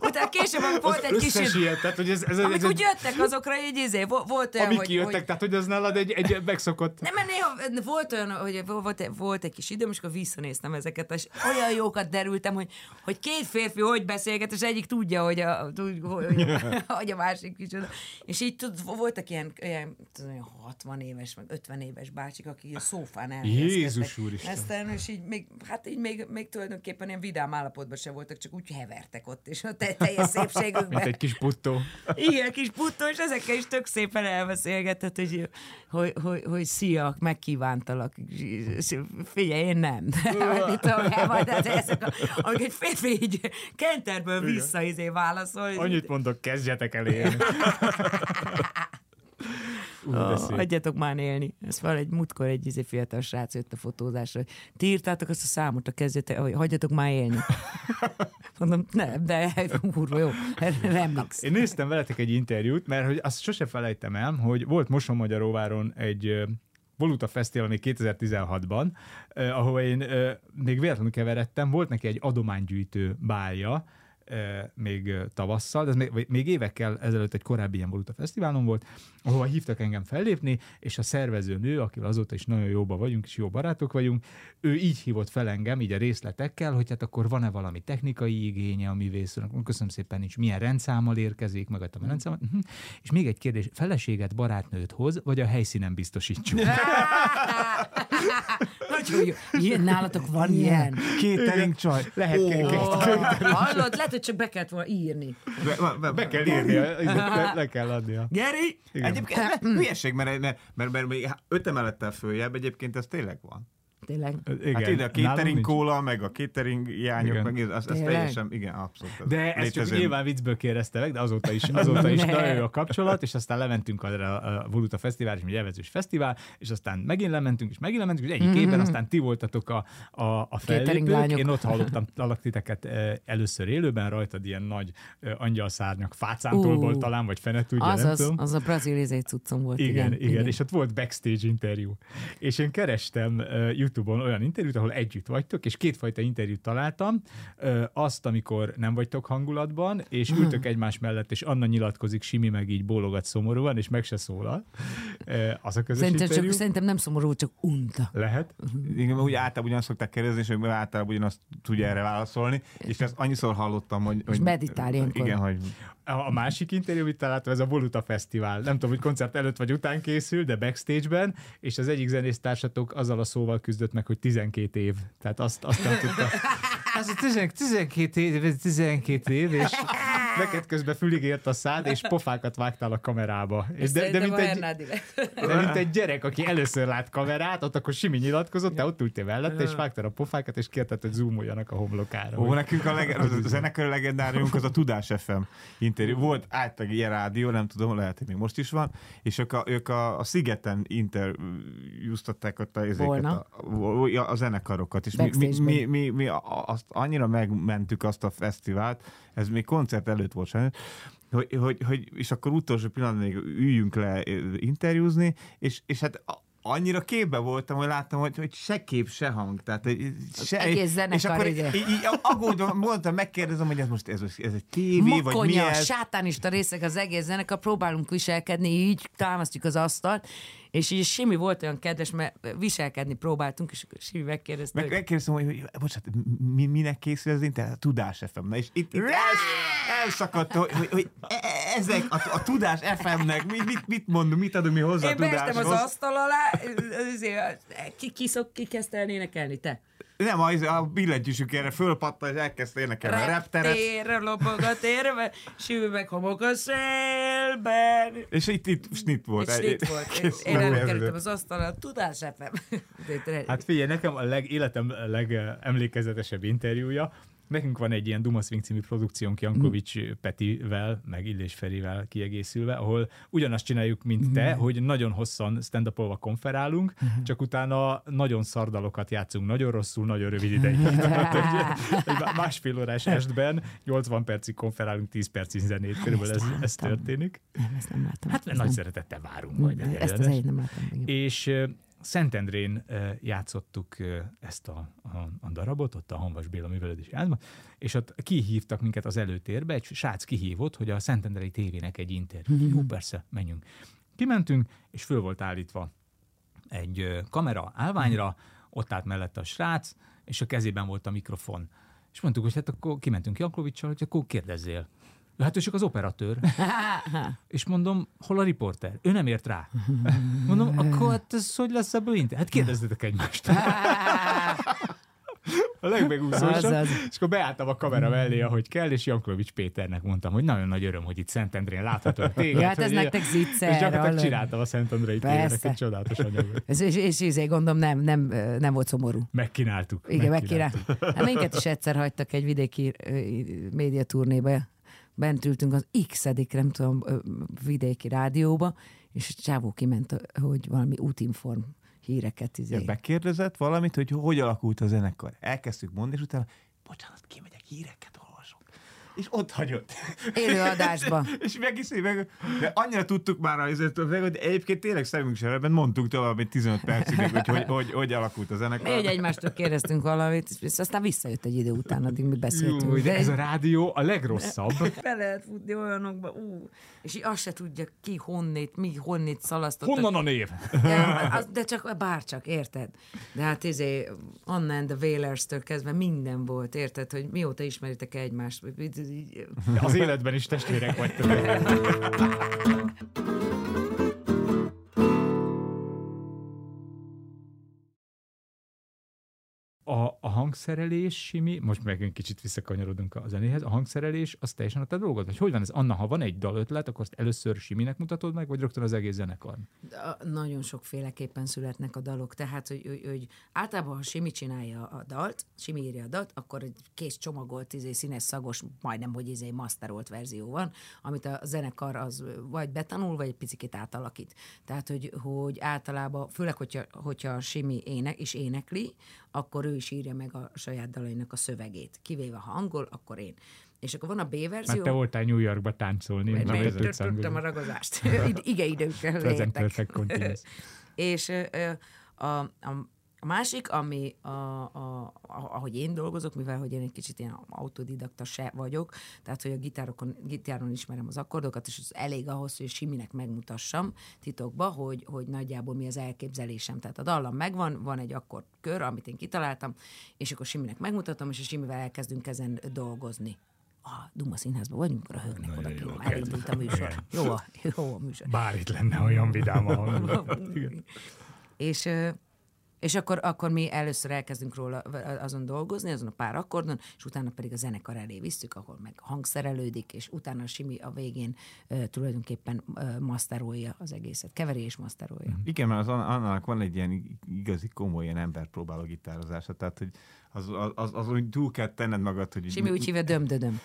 utána később volt egy kis... Összesietett, hogy ez, ez, ez, Amik ez úgy jöttek azokra, így izé, vo- volt olyan, amik hogy, kijöttek, hogy tehát hogy az nálad egy, egy megszokott... nem, mert néha volt olyan, hogy volt, volt egy kis időm, és akkor visszanéztem ezeket, és olyan jókat derültem, hogy, hogy két férfi hogy beszélget, és egyik tudja, hogy a, tud, hogy, hogy a másik is. És így tud, voltak ilyen, ilyen tudom, olyan 60 éves, meg 50 éves bácsik, akik a szófán elhelyezkedtek. Jézus úristen. Aztán, és így még, hát így még, még tulajdonképpen ilyen vidám állapotban se voltak, csak úgy hevertek ott, és a te- teljes szépségükben. Mint egy kis puttó. Igen, kis puttó, és ezekkel is tök szépen elbeszélgetett, hogy, hogy, hogy, hogy szia, megkívántalak. Figyelj, én nem. Mit tudom, de ezek a, egy férfi így kenterből vissza izé válaszol. Annyit mondok, kezdjetek el élni. Szép. hagyjatok már élni. Ez van egy múltkor egy izé fiatal srác jött a fotózásra, ti írtátok azt a számot, a kezdjetek, hogy hagyjatok már élni. Mondom, nem, de kurva jó, remix. Én néztem veletek egy interjút, mert hogy azt sose felejtem el, hogy volt Mosonmagyaróváron egy Voluta Fesztivál még 2016-ban, eh, ahova én eh, még véletlenül keveredtem, volt neki egy adománygyűjtő bálja, még tavasszal, de ez még, évekkel ezelőtt egy korábbi ilyen Voluta Fesztiválon volt, ahova hívtak engem fellépni, és a szervező nő, akivel azóta is nagyon jóba vagyunk, és jó barátok vagyunk, ő így hívott fel engem, így a részletekkel, hogy hát akkor van-e valami technikai igénye, ami vészülnek. Köszönöm szépen, nincs. Milyen rendszámmal érkezik, megadtam a rendszámot. Mhm. És még egy kérdés, feleséget barátnőt hoz, vagy a helyszínen biztosítsuk? Nagyon jó. Ilyen, nálatok van ilyen. Catering csaj. Lehet oh. hallod, lehet, hogy csak be kellett volna írni. Be, be, Be kell írnia, le, le kell adnia. Geri! Egyébként hülyeség, mert, mert, mert, mert öt emelettel följebb egyébként ez tényleg van. Tényleg. Igen. Hát ide a catering kóla, meg a catering jányok, Igen. meg ez, ez, ez Tényleg? teljesen, igen, abszolút. ez De ezt csak nyilván viccből kérdezte meg, de azóta is, azóta is nagyon jó a kapcsolat, és aztán lementünk arra a Voluta Fesztivál, és egy elvezős fesztivál, és aztán megint lementünk, és megint lementünk, és egyik évben aztán ti voltatok a, a, a fellépők. Én ott hallottam talak titeket eh, először élőben, rajtad ilyen nagy eh, angyalszárnyak fácántolból Ú. talán, vagy fene tudja, Az, nem az, tudom. az a brazil izé cuccom volt. Igen, Igen, igen, igen, és ott volt backstage interjú. És én kerestem uh, YouTube-on olyan interjút, ahol együtt vagytok, és kétfajta interjút találtam. Azt, amikor nem vagytok hangulatban, és Hmm. ültök egymás mellett, és Anna nyilatkozik, Simi meg így bólogat szomorúan, és meg se szólal. Az a közös Szerintem, interjú. csak, szerintem nem szomorú, csak unta. Lehet. Igen, úgy általában ugyanazt szokták kérdezni, és általában ugyanazt tudja erre válaszolni, és ezt annyiszor hallottam, hogy... hogy meditál ilyenkor. Igen, hogy A másik interjú, amit találtam, ez a Voluta Fesztivál. Nem tudom, hogy koncert előtt vagy után készül, de backstage-ben, és az egyik zenésztársatok azzal a szóval küzdött meg, hogy 12 év. Tehát azt, azt nem tudta. Az a 12, 12 év, ez 12 év, és neked közben fülig ért a szád, és pofákat vágtál a kamerába. És de, de, mint egy, de mint egy gyerek, aki először lát kamerát, ott akkor Simi nyilatkozott, te ott ültél mellette, és vágtál a pofákat, és kérted, hogy zoomoljanak a homlokára. Ó, nekünk a, leg, a zenekar legendáriumunk az a Tudás FM interjú. Volt általában ilyen rádió, nem tudom, lehet, hogy még most is van, és ők a, ők a, a Szigeten interjúztatták ott a, ezeket, a, a, a zenekarokat, és mi, mi, mi, mi, mi azt annyira megmentük azt a fesztivált, ez még koncert előtt volt sajnos, hogy, hogy, hogy, és akkor utolsó pillanatban még üljünk le interjúzni, és, és hát annyira képbe voltam, hogy láttam, hogy, hogy se kép, se hang. Tehát, se, egész zenekar és akkor így, így aggódom, mondtam, megkérdezem, hogy ez most ez, ez egy tévé, vagy mi ez? sátánista részek az egész zenekar, próbálunk viselkedni, így támasztjuk az asztalt, és így Simi volt olyan kedves, mert viselkedni próbáltunk, és Simi megkérdezte, Meg, hogy megkérdeztem, hogy, hogy bocsánat, mi, minek készül az internet? A Tudás FM. Na, és itt, itt el, elszakadt, hogy, hogy, hogy e- e- ezek a, a Tudás FM-nek, mit, mit, mondunk, mit adunk mi hozzá a én beestem az tudáshoz? asztal alá, azért, ki, ki, szok, ki kezdte el énekelni, te? Nem, az, a billentyűsük erre fölpattan, és elkezdte énekelni a repteret. Reptérre lopog a térbe, Simi meg homok a szélben. És itt, itt snit volt. És itt volt. Kész, Én előkerültem az asztalra, tudás FM. Hát figyelj, nekem a leg, életem legemlékezetesebb interjúja, Nekünk van egy ilyen Duma Swing című produkciónk Jankovics Petivel, meg Illés Ferivel kiegészülve, ahol ugyanazt csináljuk, mint te, hogy nagyon hosszan stand up konferálunk, csak utána nagyon szardalokat játszunk, nagyon rosszul, nagyon rövid ideig. Tehát egy, másfél órás estben 80 percig konferálunk, 10 percig zenét, körülbelül ez, ez történik. Nem, ezt nem láttam. Hát ezt nagy szeretettel várunk majd. Ezt az nem láttam. És Szentendrén játszottuk ezt a, a, a darabot, ott a Hanvas Béla művelődési házban, és ott kihívtak minket az előtérbe, egy srác kihívott, hogy a Szentendrei tévének egy interjú. Jó, persze, menjünk. Kimentünk, és föl volt állítva egy kamera állványra, ott állt mellette a srác, és a kezében volt a mikrofon. És mondtuk, hogy hát akkor kimentünk Jankovicsal, hogy akkor kérdezzél. Hát ő csak az operatőr. És mondom, hol a riporter? Ő nem ért rá. Mondom, akkor hát ez hogy lesz ebből inter? Hát kérdezzetek egymást. A legmegúszósabb. És akkor beálltam a kamera mellé, ahogy kell, és Jankovics Péternek mondtam, hogy nagyon nagy öröm, hogy itt Szentendrén láthatom téged. Ja, hát ez nektek zicser, És gyakorlatilag csináltam a Szentendrei Persze. egy csodálatos anyagot. Ez, és, és, és gondolom nem, nem, nem volt szomorú. Megkínáltuk. Igen, megkínáltuk. Hát minket is egyszer hagytak egy vidéki médiaturnébe. Bent ültünk az x nem tudom, vidéki rádióba, és a csávó kiment, hogy valami útinform híreket. Izé. Ja, bekérdezett valamit, hogy hogy alakult a zenekar. Elkezdtük mondani, és utána, bocsánat, kimegyek, híreket. És ott hagyott. Élő adásba. és meg is meg, de annyira tudtuk már azért, hogy egyébként tényleg szemünk sereben mondtuk tovább egy 15 percig, hogy hogy, hogy, hogy alakult a zenekar. Mi egy egymástól kérdeztünk valamit, és aztán visszajött egy idő után, addig mi beszéltünk. Jó, de ez a rádió a legrosszabb. be lehet futni olyanokba, ú, és így azt se tudja ki honnét, mi honnét szalasztott. Honnan a név? Az, de csak bárcsak, érted? De hát izé, Anna and the Wailers-től kezdve minden volt, érted? Hogy mióta ismeritek egymást? Vagy így- Az életben is testvérek vagytok. A, a hangszerelés, Simi, most meg egy kicsit visszakanyarodunk a zenéhez, a hangszerelés az teljesen a te dolgod? Vagy hogy van ez? Anna, ha van egy dalötlet, akkor azt először Siminek mutatod meg, vagy rögtön az egész zenekar? Nagyon sokféleképpen születnek a dalok, tehát, hogy, hogy, hogy általában, ha Simi csinálja a dalt, Simi írja a dalt, akkor egy kész csomagolt, izé, színes, szagos, majdnem, hogy izé masterolt verzió van, amit a zenekar az vagy betanul, vagy egy picit átalakít. Tehát, hogy, hogy általában, főleg, hogyha, hogyha Simi ének, és énekli, akkor ő is írja meg a saját dalainak a szövegét. Kivéve, ha angol, akkor én. És akkor van a B verzió. Mert te voltál New Yorkba táncolni. Mert tudtam a ragozást. Igen, időkkel Present leértek. És a, a, a másik, ami, a, a, a, ahogy én dolgozok, mivel hogy én egy kicsit ilyen autodidakta se vagyok, tehát hogy a gitárokon, gitáron ismerem az akkordokat, és ez elég ahhoz, hogy Siminek megmutassam titokba, hogy, hogy nagyjából mi az elképzelésem. Tehát a dallam megvan, van egy akkordkör, amit én kitaláltam, és akkor Siminek megmutatom, és a Simivel elkezdünk ezen dolgozni. A Duma Színházban vagyunk, röhögnek oda ki. Elindult a műsor. Jó a, jó a műsor. Bár itt lenne olyan vidám, ahol... és, és akkor, akkor mi először elkezdünk róla azon dolgozni, azon a pár akkordon, és utána pedig a zenekar elé visszük, ahol meg hangszerelődik, és utána a Simi a végén ö, tulajdonképpen ö, masterolja az egészet, keveri és masterolja. Igen, mert az Anna- Annának van egy ilyen igazi komoly ilyen emberpróbáló gitározása, tehát hogy az, az, az, az úgy túl kell tenned magad, hogy... Simi úgy hívja döm-dödöm.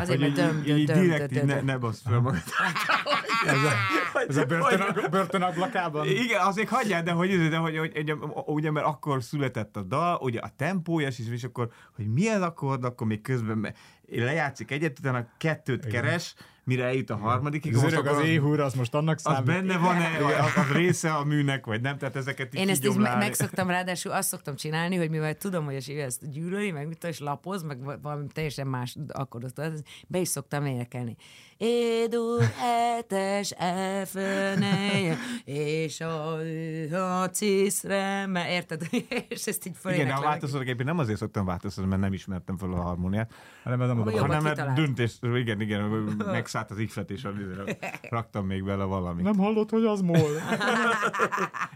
Azért, mert döm, így, direkt így ne, ne basz fel magad. Ez a börtön, börtönablakában? Igen, azért hagyjál, de hogy, de hogy, hogy, ugye, mert akkor született a dal, ugye a tempója is, és akkor, hogy milyen akkord, akkor még közben lejátszik egyet, utána kettőt keres, mire eljut a harmadikig. most Zörög akkor az éhúr, az most annak az számít. benne van-e, az, az része a műnek, vagy nem? Tehát ezeket így Én ezt így megszoktam, ráadásul azt szoktam csinálni, hogy mivel tudom, hogy a Sivi ezt gyűlöli, meg mit és lapoz, meg va- valami teljesen más akkordot, tudod, be is szoktam énekelni. Édur hetes F-neje, és a, a ciszre, mert érted? és ezt így Igen, a föléneklem. változóképpen nem azért szoktam változtatni, mert nem ismertem fel a harmóniát, hanem hanem mert döntés, igen, igen, megszállt az ihletés, raktam még bele valamit. Nem hallott, hogy az mol?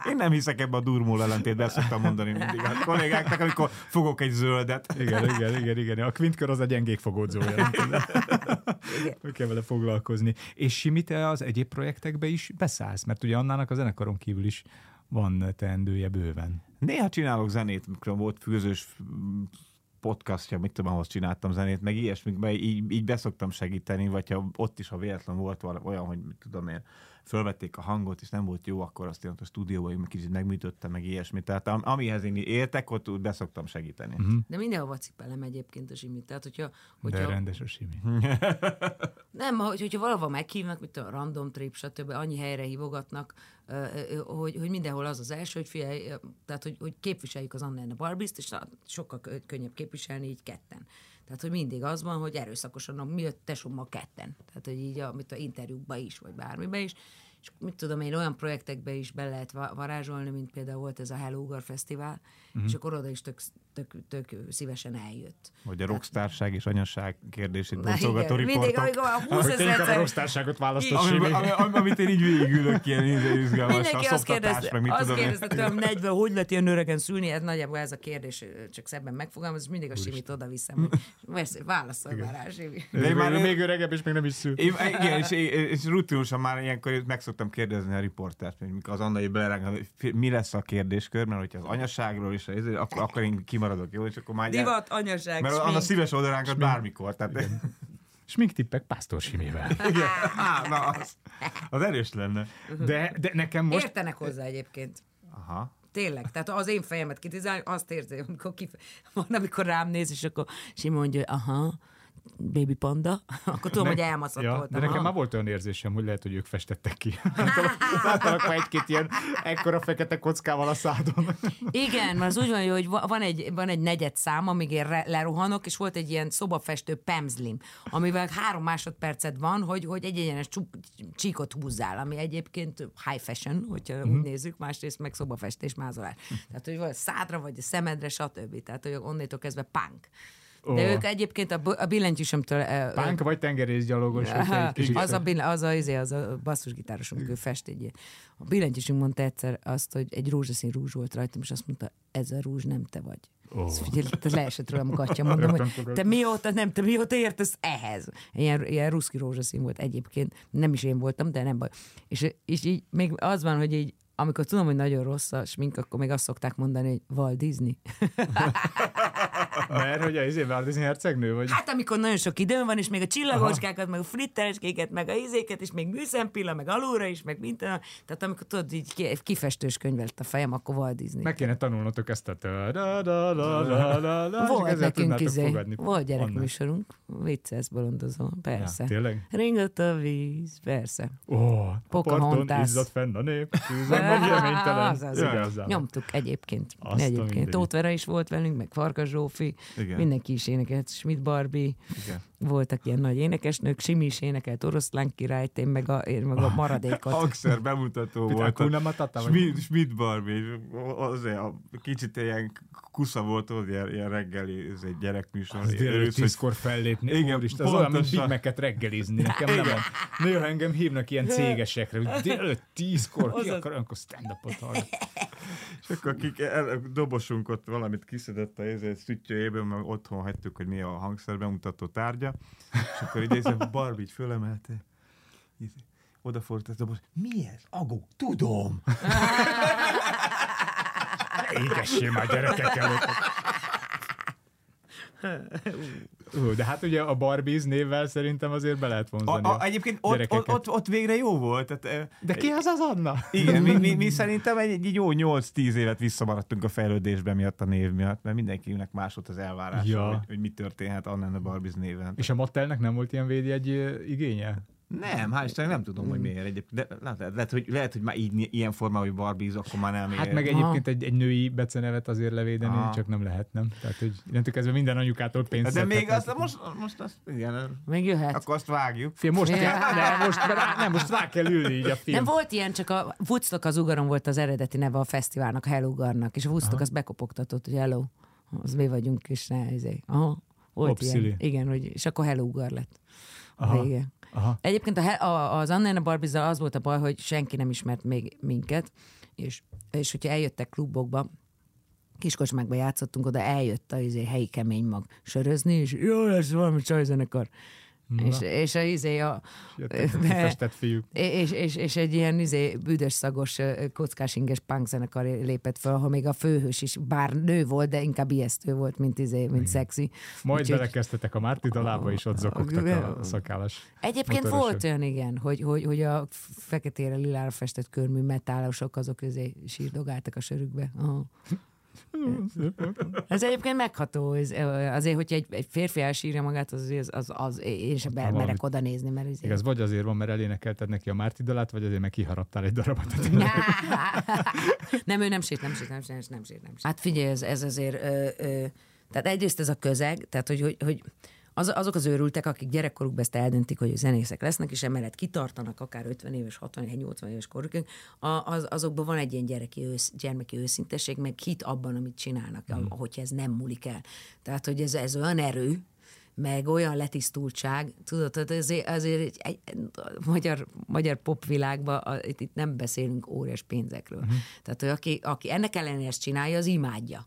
Én nem hiszek ebbe a durmól ellentétbe, ezt szoktam mondani mindig a kollégáknak, amikor fogok egy zöldet. Igen, igen, igen, igen. A kvintkör az a gyengék fogódzója. Hogy kell vele foglalkozni. És Simi, te az egyéb projektekbe is beszállsz, mert ugye Annának a zenekaron kívül is van teendője bőven. Néha csinálok zenét, mikor volt főzős podcastja, mit tudom, ahhoz csináltam zenét, meg ilyesmikben így, így beszoktam segíteni, vagy ha ott is, ha véletlen volt valami olyan, hogy tudom én, fölvették a hangot, és nem volt jó, akkor azt én ott a stúdióban én kicsit megműtöttem, meg ilyesmit. Tehát am- amihez én értek, ott úgy beszoktam segíteni. Mhm. Uh-huh. De mindenhova cipelem egyébként a zsimit. Tehát, hogyha, De hogyha rendes a simi. Nem, hogy, hogyha valahova meghívnak, mint a random trip, stb., annyi helyre hívogatnak, hogy, hogy mindenhol az az első, hogy figyelj, tehát hogy, hogy képviseljük az Anna a Barbie-t, és sokkal kö- könnyebb képviselni így ketten. Tehát, hogy mindig az van, hogy erőszakosan, mi a tesómmal ketten. Tehát, hogy így a, mit a interjúkba is, vagy bármibe is. És mit tudom én, olyan projektekbe is be lehet va- varázsolni, mint például volt ez a Hello Ugar Fesztivál, Mhm. és akkor oda is tök, tök, tök szívesen eljött. Vagy a rockstárság és anyasság kérdését boncolgató mindig, riportok. amikor a 20 Hogy inkább a ezer rossztárságot választott Ami, ami, ami, amit én így végigülök, ilyen izgalmas, Mindenki a azt kérdezte, meg mit azt tudom én. kérdezte tőlem 40, hogy lehet ilyen öregen szülni, ez nagyjából ez a kérdés, csak szebben megfogalmaz, és mindig a simit oda viszem, hogy persze, válaszol már rá, simi. De én én már- már még öregebb, és még nem is szül. Én, igen, és, és rutinosan már ilyenkor meg szoktam kérdezni a riportert, hogy mikor az Annai beleráng, hogy mi lesz a kérdéskör, mert hogyha az anyaságról is, ezért, akkor, akkor én kimaradok, jó? És akkor már Divat, anyaság, Mert Anna smink. szíves oldalánkat bármikor. Tehát, Sminktippek Pásztor Simivel. igen. Á, na, az, az erős lenne. De, de nekem most... Értenek hozzá egyébként. Aha. Tényleg, tehát az én fejemet kitizálni, azt érzi, amikor kif... van, amikor rám néz, és akkor Simi mondja, aha, baby panda, akkor tudom, hogy elmaszott Ja, voltam. de nekem aha. már volt olyan érzésem, hogy lehet, hogy ők festettek ki. Láttalak már egy-két ilyen ekkora fekete kockával a szádon. Igen, mert az úgy van, hogy va- van egy, van egy negyed szám, amíg én lerohanok, és volt egy ilyen szobafestő pemzlim, amivel három másodpercet van, hogy, hogy egy egyenes csíkot húzzál, ami egyébként high fashion, hogyha uh-huh. úgy nézzük, másrészt meg szobafestés, mázolás. Tehát, hogy vagy szádra, vagy a szemedre, stb. Tehát, hogy onnétól kezdve punk. De Ó. ők egyébként a, a billentyűsömtől... Pánk vagy tengerészgyalogos? egy kicsit- az a, bill- az a, izé, az a basszusgitárosunk, ő fest egy. A billentyűsünk mondta egyszer azt, hogy egy rózsaszín rúzs volt rajtam, és azt mondta, ez a rúzs nem te vagy. Oh. Figyelj, te leesett rólam a gatya, mondom, hogy te mióta, nem, te mióta értesz ehhez? Ilyen, ilyen ruszki rózsaszín volt egyébként, nem is én voltam, de nem baj. És, és így még az van, hogy így amikor tudom, hogy nagyon rossz a smink, akkor még azt szokták mondani, hogy Walt Disney. Mert hogy a izé Disney hercegnő vagy? Hát amikor nagyon sok időm van, és még a csillagocskákat, meg a frittereskéket, meg a izéket, és még műszempilla, meg alulra is, meg minden. Tehát amikor tudod, így ki- kifestős könyv lett a fejem, akkor Walt Disney. Meg kéne tanulnotok ezt a volt nekünk izé, volt gyerekműsorunk, vicces bolondozó, persze. Ja, tényleg? Ringott a víz, persze. Ó, a Pocahontas. izzadt fenn a nép, tűzön meg reménytelen. Nyomtuk egyébként. Azt egyébként. Tóth Vera is volt velünk, meg Farkas Zsófi, Igen. mindenki is énekelt, Schmidt Barbie, Igen. Voltak ilyen nagy énekesnők, Simi is énekelt Oroszlán királyt, én meg a, én meg a maradékot. Hangszer bemutató volt. Hakuna Matata? Schmidt, Barbie, azért a, kicsit ilyen kusza volt, ott, ilyen, ilyen reggeli, ez egy gyerekműsor. Az délelőtt tízkor fellépni. Igen, Igen, Úristen, az olyan, mint. Big Mac-et reggelizni. Nekem nem van. Néha engem hívnak ilyen cégesekre, hogy délelőtt tízkor ki akar, akkor stand-upot hallgat. És akkor akik el, dobosunk ott valamit kiszedett a szüttyőjéből, meg otthon hagytuk, hogy mi a hangszer bemutató tárgya, és akkor így ez a Barbie így fölemelte, odafordult ez a dobos, mi ez? Agó, tudom! Égessél már gyerekek előtt. Ú, de hát ugye a Barbies névvel szerintem azért be lehet A, vonzani. a, egyébként ott, gyerekeket. ott, ott, ott, végre jó volt. Tehát, eh, De ki az az Anna? Igen, mi, mi, mi szerintem egy, egy jó 8-10 évet visszamaradtunk a fejlődésben miatt a név miatt, mert mindenkinek más volt az elvárása, Ja. hogy, hogy mi történhet Anna a Barbies néven. És a Mattelnek nem volt ilyen védjegy ö, igénye? Nem, hál' Istennek nem tudom, hogy miért egyébként. De lehet, lehet, hogy, lehet, hogy már így, ilyen formában, hogy Barbies, akkor már nem Hát ér. meg egyébként egy, egy női becenevet azért levédeni, Aha. csak nem lehet, nem? Tehát, hogy innentől kezdve minden anyukától pénzt de még azt, most, most azt, igen, Még jöhet. akkor azt vágjuk. Fél, most Ja. kell, nem, most, rá, nem, most rá kell ülni így a film. Nem volt ilyen, csak a Woodstock az ugaron volt az eredeti neve a fesztiválnak, a Hello Ugarnak, és a Woodstock Aha. az bekopogtatott, hogy hello, az mi vagyunk, és ne, ezé. Aha, volt ilyen. Igen, hogy, és akkor Hello Ugar lett. Aha. Vége. Aha. Egyébként a, a, az Anna and a barbie az volt a baj, hogy senki nem ismert még minket, és, és hogyha eljöttek klubokba, kiskocsmákba játszottunk, oda eljött a izé, helyi kemény mag sörözni, és jó lesz valami csajzenekar. És, és a izé a... Jöttek fiúk. És, és, és egy ilyen izé, büdös szagos kockás inges punk zenekar lépett fel, ahol még a főhős is, bár nő volt, de inkább ijesztő volt, mint, izé, mint szexi. Majd Úgyhogy- belekezdtetek a Márti dalába, és ott zokogtak a szakállas Egyébként motorosok. volt olyan, igen, hogy, hogy, hogy a feketére, lilára festett körmű metálosok, azok izé sírdogáltak a sörükbe. Aha. Ez egyébként megható, ez, azért, hogyha egy, egy férfi elsírja magát, az, az, az, az sem be, valami- merek oda nézni, mert ez Igaz, vagy azért van, mert elénekelted neki a Márti dalát, vagy azért meg kiharaptál egy darabot. nem, ő nem sét, nem sét, nem sét, nem sét. Nem sét. Hát figyelj, ez, ez azért, ö, ö, tehát egyrészt ez a közeg, tehát hogy, hogy, hogy az, azok az őrültek, akik gyerekkorukban ezt eldöntik, hogy zenészek lesznek, és emellett kitartanak akár 50 éves, 60 éves, 80 éves korukig, az, azokban van egy ilyen gyereki ősz, gyermeki őszintesség, meg hit abban, amit csinálnak, mm. hogyha ez nem múlik el. Tehát, hogy ez, ez olyan erő, meg olyan letisztultság, tudod, tehát azért, azért egy, egy, magyar, magyar popvilágban a, itt, itt nem beszélünk óriás pénzekről. Uh-huh. Tehát, hogy aki, aki ennek ellenére ezt csinálja, az imádja.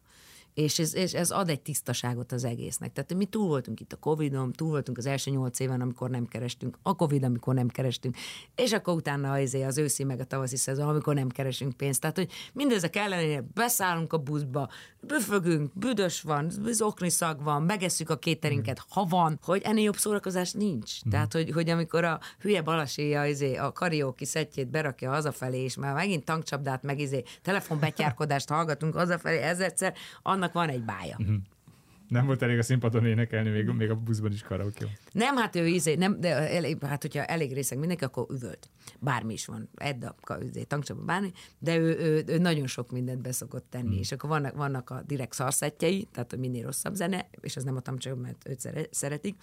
És ez, és ez ad egy tisztaságot az egésznek. Tehát mi túl voltunk itt a Covid-on, túl voltunk az első nyolc éven, amikor nem kerestünk, a Covid, amikor nem kerestünk, és akkor utána az, az őszi meg a tavaszi szezon, amikor nem keresünk pénzt. Tehát, hogy mindezek ellenére beszállunk a buszba, büfögünk, büdös van, zokni szag van, megesszük a kéterinket, ha van, hogy ennél jobb szórakozás nincs. Tehát, hogy, hogy amikor a hülye balaséja izé, a karaoke szettjét berakja hazafelé, és már megint tankcsapdát, meg izé, telefonbetyárkodást hallgatunk hazafelé ezerszer, annak van egy bája. Nem volt elég a színpadon énekelni, még, még a buszban is karaoke. Nem, hát ő izé, nem, de elég, hát hogyha elég részeg mindenki, akkor üvölt. Bármi is van, Edda, izé, tankcsapba, bármi, de ő, ő, ő, nagyon sok mindent beszokott tenni, és akkor vannak, vannak a direkt szarszettjei, tehát hogy minél rosszabb zene, és az nem a tankcsapba, mert őt szere- szeretik,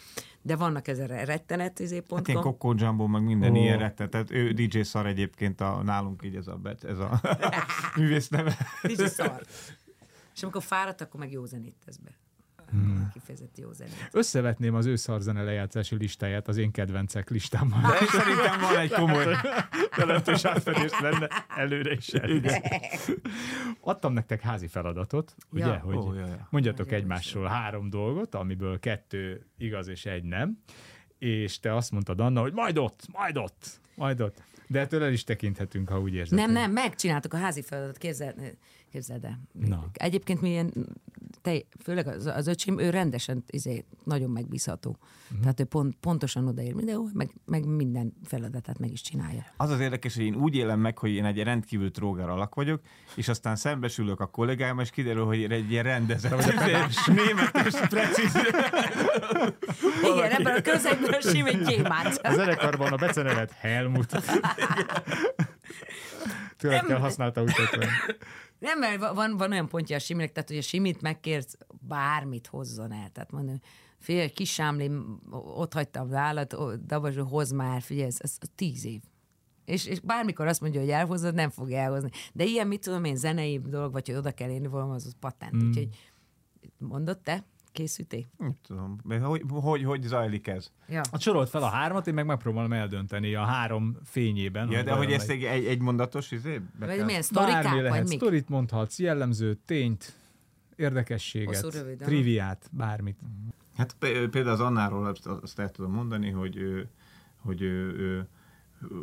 de vannak ezzel rettenet izé, Hát ponton. ilyen Coco Jumbo, meg minden oh. ilyen rettet. Tehát ő DJ szar egyébként a, nálunk így ez a, ez a művész neve. Kicsi szar. És amikor fáradt, akkor meg jó zenét tesz be. Hmm. Kifejezett jó zenét. Összevetném az ő szarzene lejátszási listáját az én kedvencek listámmal. De szerintem van egy komoly... Jelentős átfedés lenne előre is előre. Adtam nektek házi feladatot, ugye, Ja. hogy Ó, ja, ja. mondjatok egymásról három dolgot, amiből kettő igaz és egy nem, és te azt mondtad Anna, hogy majd ott, majd ott, majd ott. De ettől el is tekinthetünk, ha úgy érzed. Nem, nem, megcsináltuk a házi feladatot, képzeld, képzeld el. Na. Egyébként milyen, te, főleg az, az öcsém, ő rendesen izé, nagyon megbízható. Uh-huh. Tehát ő pont, pontosan odaér mindenhol, meg, meg minden feladatát meg is csinálja. Az az érdekes, hogy én úgy élem meg, hogy én egy rendkívül tróger alak vagyok, és aztán szembesülök a kollégámmal, és kiderül, hogy én egy ilyen rendezett, németes, precíz. Igen, ebben a közegben sim egy gyémánt. A zenekarban a becenevet Helmut. Tőled kell használta utat. Nem, mert va- van, van olyan pontja a Siminek, tehát hogy a Simit megkérsz, bármit hozzon el. Tehát mondom, fél kis sámli, ott hagyta a vállat, Dabazsó, hoz már, figyelj, ez, ez tíz év. És, és bármikor azt mondja, hogy elhozod, nem fog elhozni. De ilyen, mit tudom én, zenei dolog, vagy hogy oda kell érni valami, az, patent. Mm. Úgyhogy mondod te? Készültél? Nem tudom, hogy, hogy, hogy zajlik ez? Ja. A sorolt fel a hármat, én meg megpróbálom eldönteni a három fényében. Ja, de hogy ezt egy, egy, egy mondatos izé? Vagy kell- milyen Bármi sztorikák, lehet. vagy mik? Sztorit mondhatsz, jellemző, tényt, érdekességet, Hosszú, rövid, triviát, bármit. Hát pé- például az Annáról azt, el tudom mondani, hogy hogy ő, ő, ő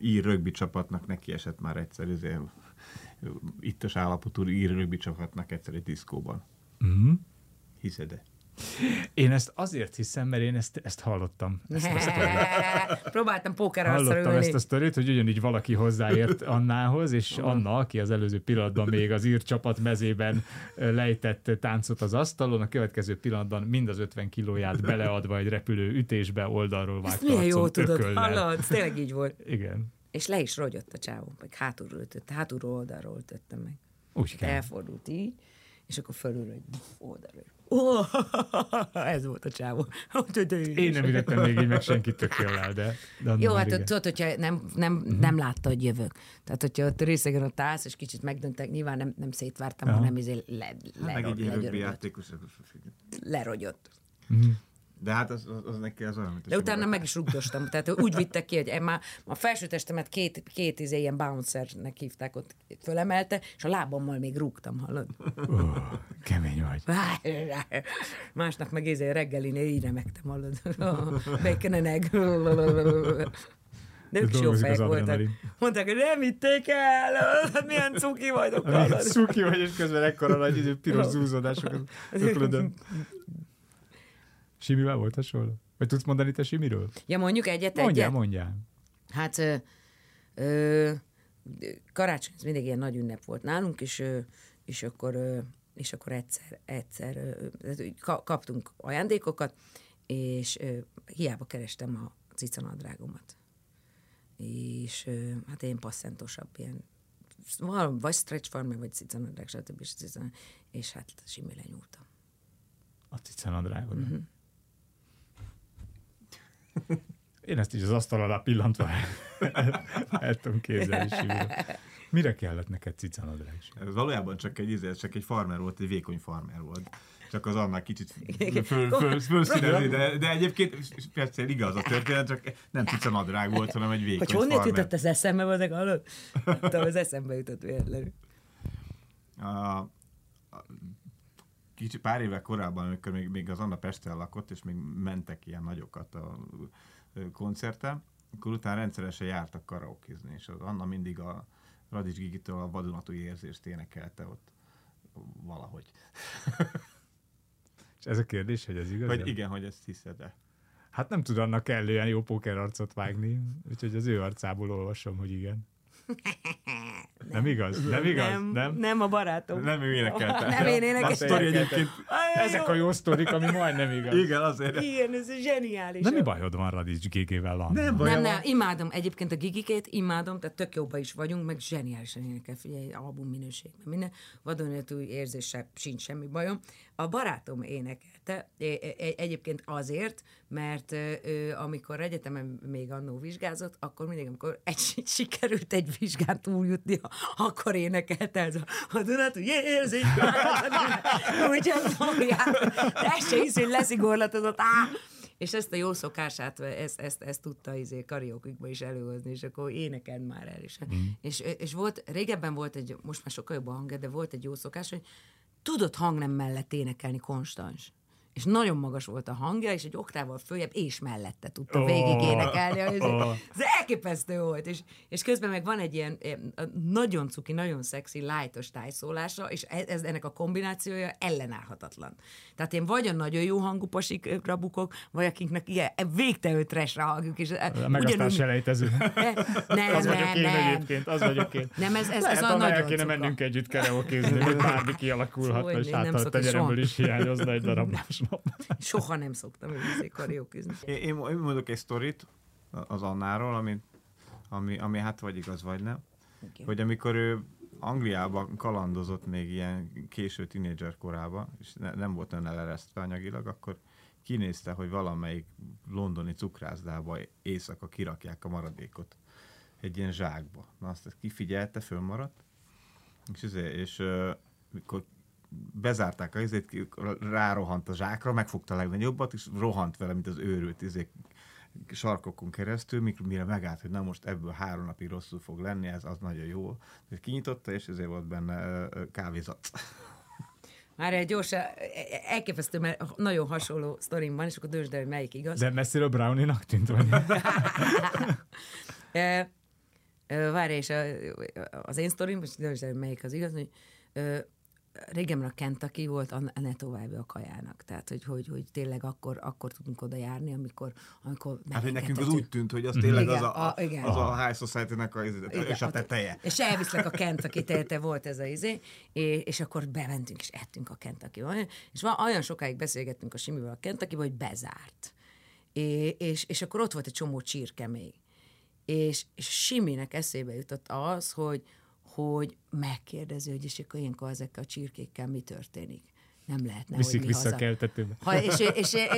ír rögbi csapatnak neki esett már egyszer, izé, ittas állapotú ír rögbi csapatnak egyszer egy diszkóban. Mm. Hiszed-e? Én ezt azért hiszem, mert én ezt, ezt hallottam. Ezt a. Próbáltam pókerre Hallottam ezt a sztorit, hogy ugyanígy valaki hozzáért Annához, és Anna, aki az előző pillanatban még az ír csapat mezében lejtett táncot az asztalon, a következő pillanatban mind az 50 kilóját beleadva egy repülő ütésbe oldalról vágta milyen jó tudod, ököllel. hallod? Tényleg így volt. Igen. És le is rogyott a csávó, meg hátulról ütött, hátulról oldalról ütöttem meg. Úgy kell. Elfordult így, és akkor fölülről egy oldalról. Oh, ez volt a csávó. Én nem ütöttem még így meg senkit tökéllel, de, de Anna Jó, hát igen. ott, tudod, hogyha nem, nem, uh-huh. nem látta, hogy jövök. Tehát, hogyha ott részegen ott állsz, és kicsit megdöntek, nyilván nem, nem szétvártam, Aha. hanem izé le, le, Hát meg egy játékos. lerogyott. Mhm. De hát az, az, az neki az olyan, mint De utána meg is rugdostam. Tehát úgy vittek ki, hogy már a felső testemet két, két izé, ilyen bouncernek hívták, ott fölemelte, és a lábammal még rúgtam, hallod? Ó, kemény vagy. Másnap meg izé reggelinél így remektem, hallod? Bacon and egg. De ők is jó fejek voltak. Mondták, hogy nem vitték el, milyen cuki vagyok, hallod? Szuki vagy, és közben ekkora nagy izé, piros zúzódások. Simivel volt hasonló? Vagy tudsz mondani te Simiről? Ja, mondjuk egyet, Mondjál, egyet. mondjál. Hát ö, ö, karácsony, ez mindig ilyen nagy ünnep volt nálunk, és, és akkor, és akkor egyszer, egyszer kaptunk ajándékokat, és hiába kerestem a cicanadrágomat. És hát én passzentosabb ilyen vagy stretch farmer, vagy cicanadrág, stb. És, és hát simi lenyúltam. A cicanadrágod. Mhm. Mm-hmm. Én ezt is az asztal alá pillantva el tudom képzelni Simiről. Mire kellett neked cicanadrág? Ez valójában csak egy, izé, csak egy farmer volt, egy vékony farmer volt. Csak az annál kicsit föl, föl, fölszínezi, de, de egyébként persze igaz a történet, csak nem cica nadrág volt, hanem egy vékony Hogy honnét farmer. jutott az eszembe, vagy hallod? Tudom, az eszembe jutott véletlenül. a, a, kicsi pár évek korábban, amikor még, még az Anna Pesten lakott, és még mentek ilyen nagyokat a koncerten, akkor utána rendszeresen jártak karaokézni, és az Anna mindig a Radics Gigitől a vadonatúj érzést énekelte ott valahogy. És ez a kérdés, hogy ez igaz? Vagy igen, hogy ezt hiszed-e. Hát nem tud annak kellően jó póker arcot vágni, úgyhogy az ő arcából olvasom, hogy igen. Nem igaz? Nem igaz? Nem, Nem? nem a barátom. Nem ő énekelte. Nem én A énekeltem. sztori egyébként... Ezek a jó sztorik, ami majdnem igaz. Igen, azért. Igen, ez zseniális. De mi bajod van Radics GG-vel, Anna? Nem baj. Nem, nem, imádom. Egyébként a gigikét imádom, tehát tök jóba is vagyunk, meg zseniálisan énekel, figyelj, album minőség, meg minden. Vadonatúj érzéssel sincs semmi bajom. A barátom énekelte, e- e- egyébként azért, mert ö, amikor egyetemen még annó vizsgázott, akkor mindig, amikor egy, sikerült egy vizsgán túljutni, akkor énekelte ez a, a Dunatúj érzés. Úgyhogy magját, ez se hogy leszigorlatozott. Á! És ezt a jó szokását, ezt, ezt, ezt tudta izé karaoke is előhozni, és akkor énekeld már el is. Mm. És, és volt, régebben volt egy, most már sokkal jobb a hangja, de volt egy jó szokás, hogy tudott hangnem mellett énekelni konstans. És nagyon magas volt a hangja, és egy oktával följebb és mellette tudta oh, végig énekelni. Ez, Ó. ez elképesztő volt. És, és közben meg van egy ilyen eh, nagyon cuki, nagyon szexi, lájtos tájszólása, és ez, ez, ennek a kombinációja ellenállhatatlan. Tehát én vagy a nagyon jó hangú pasikra bukok, vagy akiknek ilyen végtelenül trashre hangjuk. És Meg aztán ugyanúgy- selejtező. Ne, nem, Az vagyok nem, én nem. egyébként, az vagyok én. Nem, ez, ez, Lehet, ez a el nagyon kéne cuka. mennünk együtt karaokézni, hogy bármi kialakulhatna, és hát nem a tenyeremből is hiányozna egy darab másnap. Soha nem szoktam őzni karaokezni. Én, én, én mondok egy sztorit az Annáról, ami, ami, ami hát vagy igaz, vagy nem. Igen. Hogy amikor ő Angliában kalandozott még ilyen késő tinédzser korában, és ne, nem volt olyan eleresztve anyagilag, akkor kinézte, hogy valamelyik londoni cukrászdába éjszaka kirakják a maradékot egy ilyen zsákba. Na azt kifigyelte, fölmaradt, és, ezért, és uh, mikor bezárták a izét, rárohant a zsákra, megfogta a legnagyobbat, és rohant vele, mint az őrült izé, sarkokon keresztül, mikor mire megállt, hogy na most ebből három napig rosszul fog lenni, ez az nagyon jó. És kinyitotta, és ezért volt benne kávézat. Már egy gyorsan, elképesztő, mert nagyon hasonló sztorim van, és akkor döntsd el, hogy melyik igaz. De messziről Brownie-nak tűnt, vagy? E, e, várj, és az én sztorim, most döntsd el, hogy melyik az igaz, hogy e, régen a Kentucky volt a ne további a kajának. Tehát, hogy, hogy, hogy tényleg akkor, akkor tudunk oda járni, amikor, amikor Hát, hogy nekünk az úgy tűnt, hogy az tényleg Igen, az a, a- igen. az a High Society-nek a, Igen, és a teteje. És elviszlek a Kentucky te volt ez a izé, és, és akkor bementünk, és ettünk a kentucky És van, olyan sokáig beszélgettünk a Simivel a kentucky hogy bezárt. És, és, és akkor ott volt egy csomó csirke még. És, és Siminek eszébe jutott az, hogy, hogy megkérdezi, hogy és akkor ilyenkor ezekkel a csirkékkel mi történik. Nem lehetne, Viszik hogy mi vissza haza. keltetőbe. Ha, és, és, és,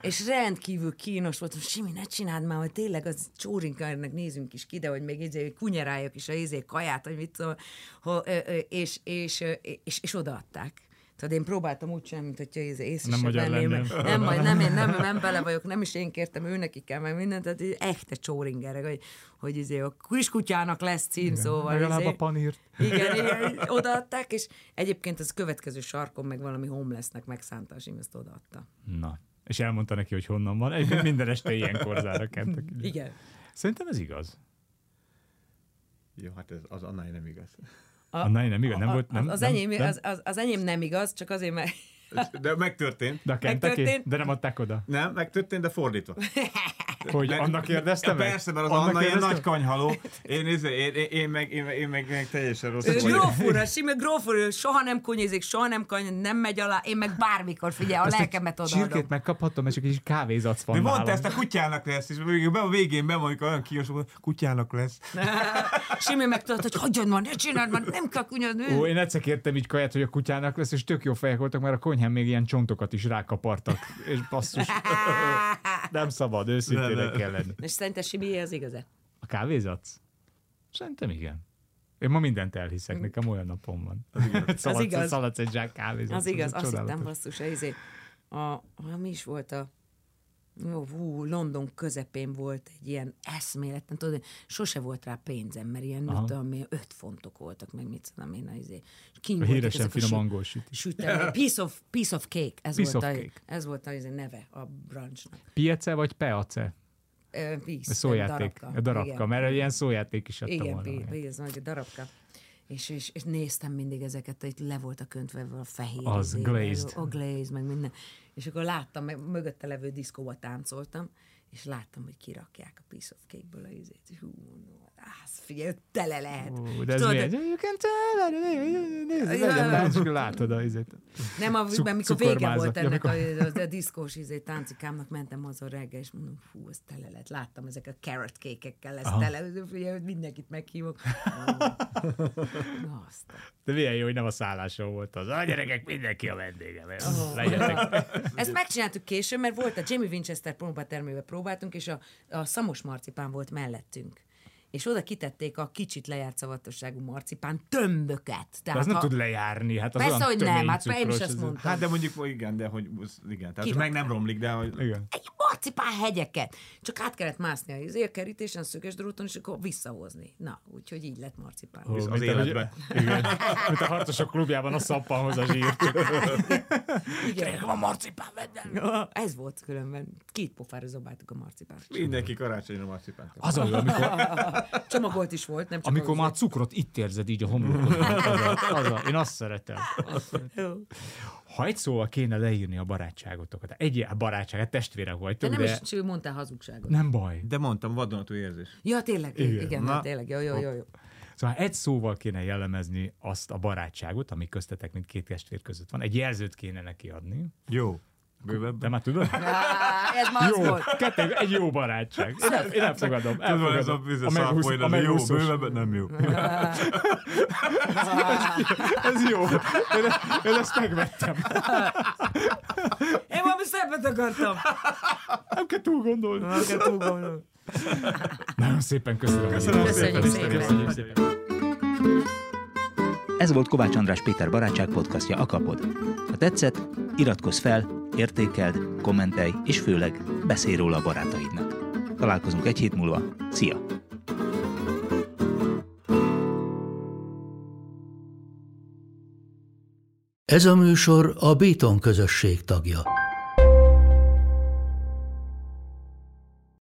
és, rendkívül kínos volt, hogy Simi, ne csináld már, hogy tényleg az csórinkának nézünk is ki, de hogy még izé, kunyeráljak is a izé kaját, hogy mit tudom, ö, és, és, ö, és, és odaadták. Tudod, én próbáltam úgy sem, mint hogyha ez észre Nem sem venném, mert Nem, majd nem, én nem, nem bele vagyok, nem is én kértem, ő neki kell, meg mindent, tehát így echte csóringerek, hogy, hogy izé, a kiskutyának lesz cím, szóval. Legalább izé, a panírt. igen, igen, odaadták, és egyébként az következő sarkon meg valami homelessnek megszánta a Sim, ezt odaadta. Na. És elmondta neki, hogy honnan van. Egyébként minden este ilyenkor zár a Kentucky. Igen. Szerintem ez igaz. Jó, hát ez az annál nem igaz. A, Annál nem igaz, nem a- volt, nem, az, nem, enyém, nem? Az, az, az, enyém nem igaz, csak azért, mert De megtörtént. De a Kentucky? megtörtént. De nem adták oda. Nem, megtörtént, de fordítva. Hogy Meg- annak kérdezte ja, meg? Persze, mert az Annak Anna ilyen nagy kanyhaló. Én, én, én, én, én, meg, én, meg, én meg, meg teljesen rossz vagyok. gróf úr, a Sime gróf úr, ő soha nem konyezik, soha nem kany, nem megy alá, én meg bármikor, figyelj, a Azt lelkemet odaadom. Csirkét megkaphatom, és egy kis kávézac van De mondta nálam. ezt a kutyának lesz, és be a végén bemondjuk olyan kínos, hogy kutyának lesz. Simi meg tudod, hogy hagyjad már, ne csináld már, nem kell kunyadni. Ó, én egyszer kértem így kaját, hogy a kutyának lesz, és tök jó fejek voltak, mert a konyhán még ilyen csontokat is rákapartak. És basszus, nem szabad, Ne, őszintének ne. kell lenni. És szerinted Simi az igaz A kávézatsz? Szerintem igen. Én ma mindent elhiszek, nekem olyan napom van. Az igaz. Az igaz. Szaladsz egy zsák kávézat. Az igaz, azt hittem basszus, izé, a, a, mi is volt a hú, London közepén volt egy ilyen eszméletlen, tudod, sose volt rá pénzem, mert ilyen, mit tudom öt fontok voltak, meg mit tudom én, izé. És kint A voltak híresen a finom angol süti. Sütemény, piece of, piece of cake, ez Piece volt, a, cake. ez volt a izé, neve a brunchnak. Piece vagy peace? Piece, A szójáték. A darabka, igen. mert ilyen szójáték is adta Igen, volna. ez a darabka. És, és, és, néztem mindig ezeket, itt le voltak öntve a fehér. Az, izé, glazed. A glaze, meg minden. És akkor láttam, meg mögötte levő diszkóba táncoltam, és láttam, hogy kirakják a piece of cake-ből a izét. Hú, no, az figyelj, tele lehet. És de ez tudod, milyen? You can tell, nézd, látod a izét. Nem, a, Cuk- amikor vége volt ennek a, amikor- a, a diszkós izé, táncikámnak, mentem haza reggel, és mondom, fú, ez tele lett. Láttam ezek a carrot kékekkel, Aha. tele, figyelj, hogy mindenkit meghívok. Na. De milyen jó, hogy nem a szálláson volt az. A gyerekek, mindenki a vendége. Oh. Legyetek. Ezt megcsináltuk később, mert volt a Jamie Winchester próbatermébe próbáltunk, és a, a szamos marcipán volt mellettünk. És oda kitették a kicsit lejárt szavatosságú marcipán tömböket. De az nem ha- tud lejárni. Hát az Persze, olyan hogy nem, hát én is ezt ez- mondtam. Hát de mondjuk, hogy igen, de hogy igen, tehát Ki meg nem romlik, de hogy Igen. egy marcipán hegyeket. Csak át kellett mászni a izé, a kerítésen, a szöges dróton, és akkor visszahozni. Na, úgyhogy így lett marcipán. Ó, az életbe. Igen. Mint a harcosok klubjában a szappanhoz a zsír. Igen. A marcipán vedd. Ez volt különben. Két pofára zobáltuk a marcipánt. mindenki karácsonyra marcipánt kap. Az a jó, amikor, Csomagolt is volt, nem csak amikor már cukrot itt érzed így a homlokodon. Az a, az a, én azt szeretem. Azt szeretem. Jó. Ha egy szóval kéne leírni a barátságotokat, egy barátság, hát testvérek De vagytok, nem de is ő mondta hazugságot. nem baj. De mondtam, vadonatúj érzés. Ja, tényleg, Igen. igen, Na. na, tényleg, jó, jó, jó, jó. Szóval egy szóval kéne jellemezni azt a barátságot, ami köztetek, mint két testvér között van. Egy jelzőt kéne neki adni. Jó. Bővebben. De már tudod? Á, ez már Jó, volt. kettő, egy jó barátság. Én, el- én elfogadom, Tudod, ez a elfogadom. bizonyos a ez jó, bővebben nem jó. Ez jó. Én, én ezt megvettem. Én valami szebbet akartam. Nem kell túl gondolni. Nem kell túl gondolni. Nagyon szépen köszönöm. Köszönöm szépen. szépen. Köszönjük szépen. Ez volt Kovács András Péter barátság podcastja Akapod. Ha tetszett, iratkozz fel, értékeld, kommentelj, és főleg beszélj róla a barátaidnak. Találkozunk egy hét múlva. Szia! Ez a műsor a Béton közösség tagja.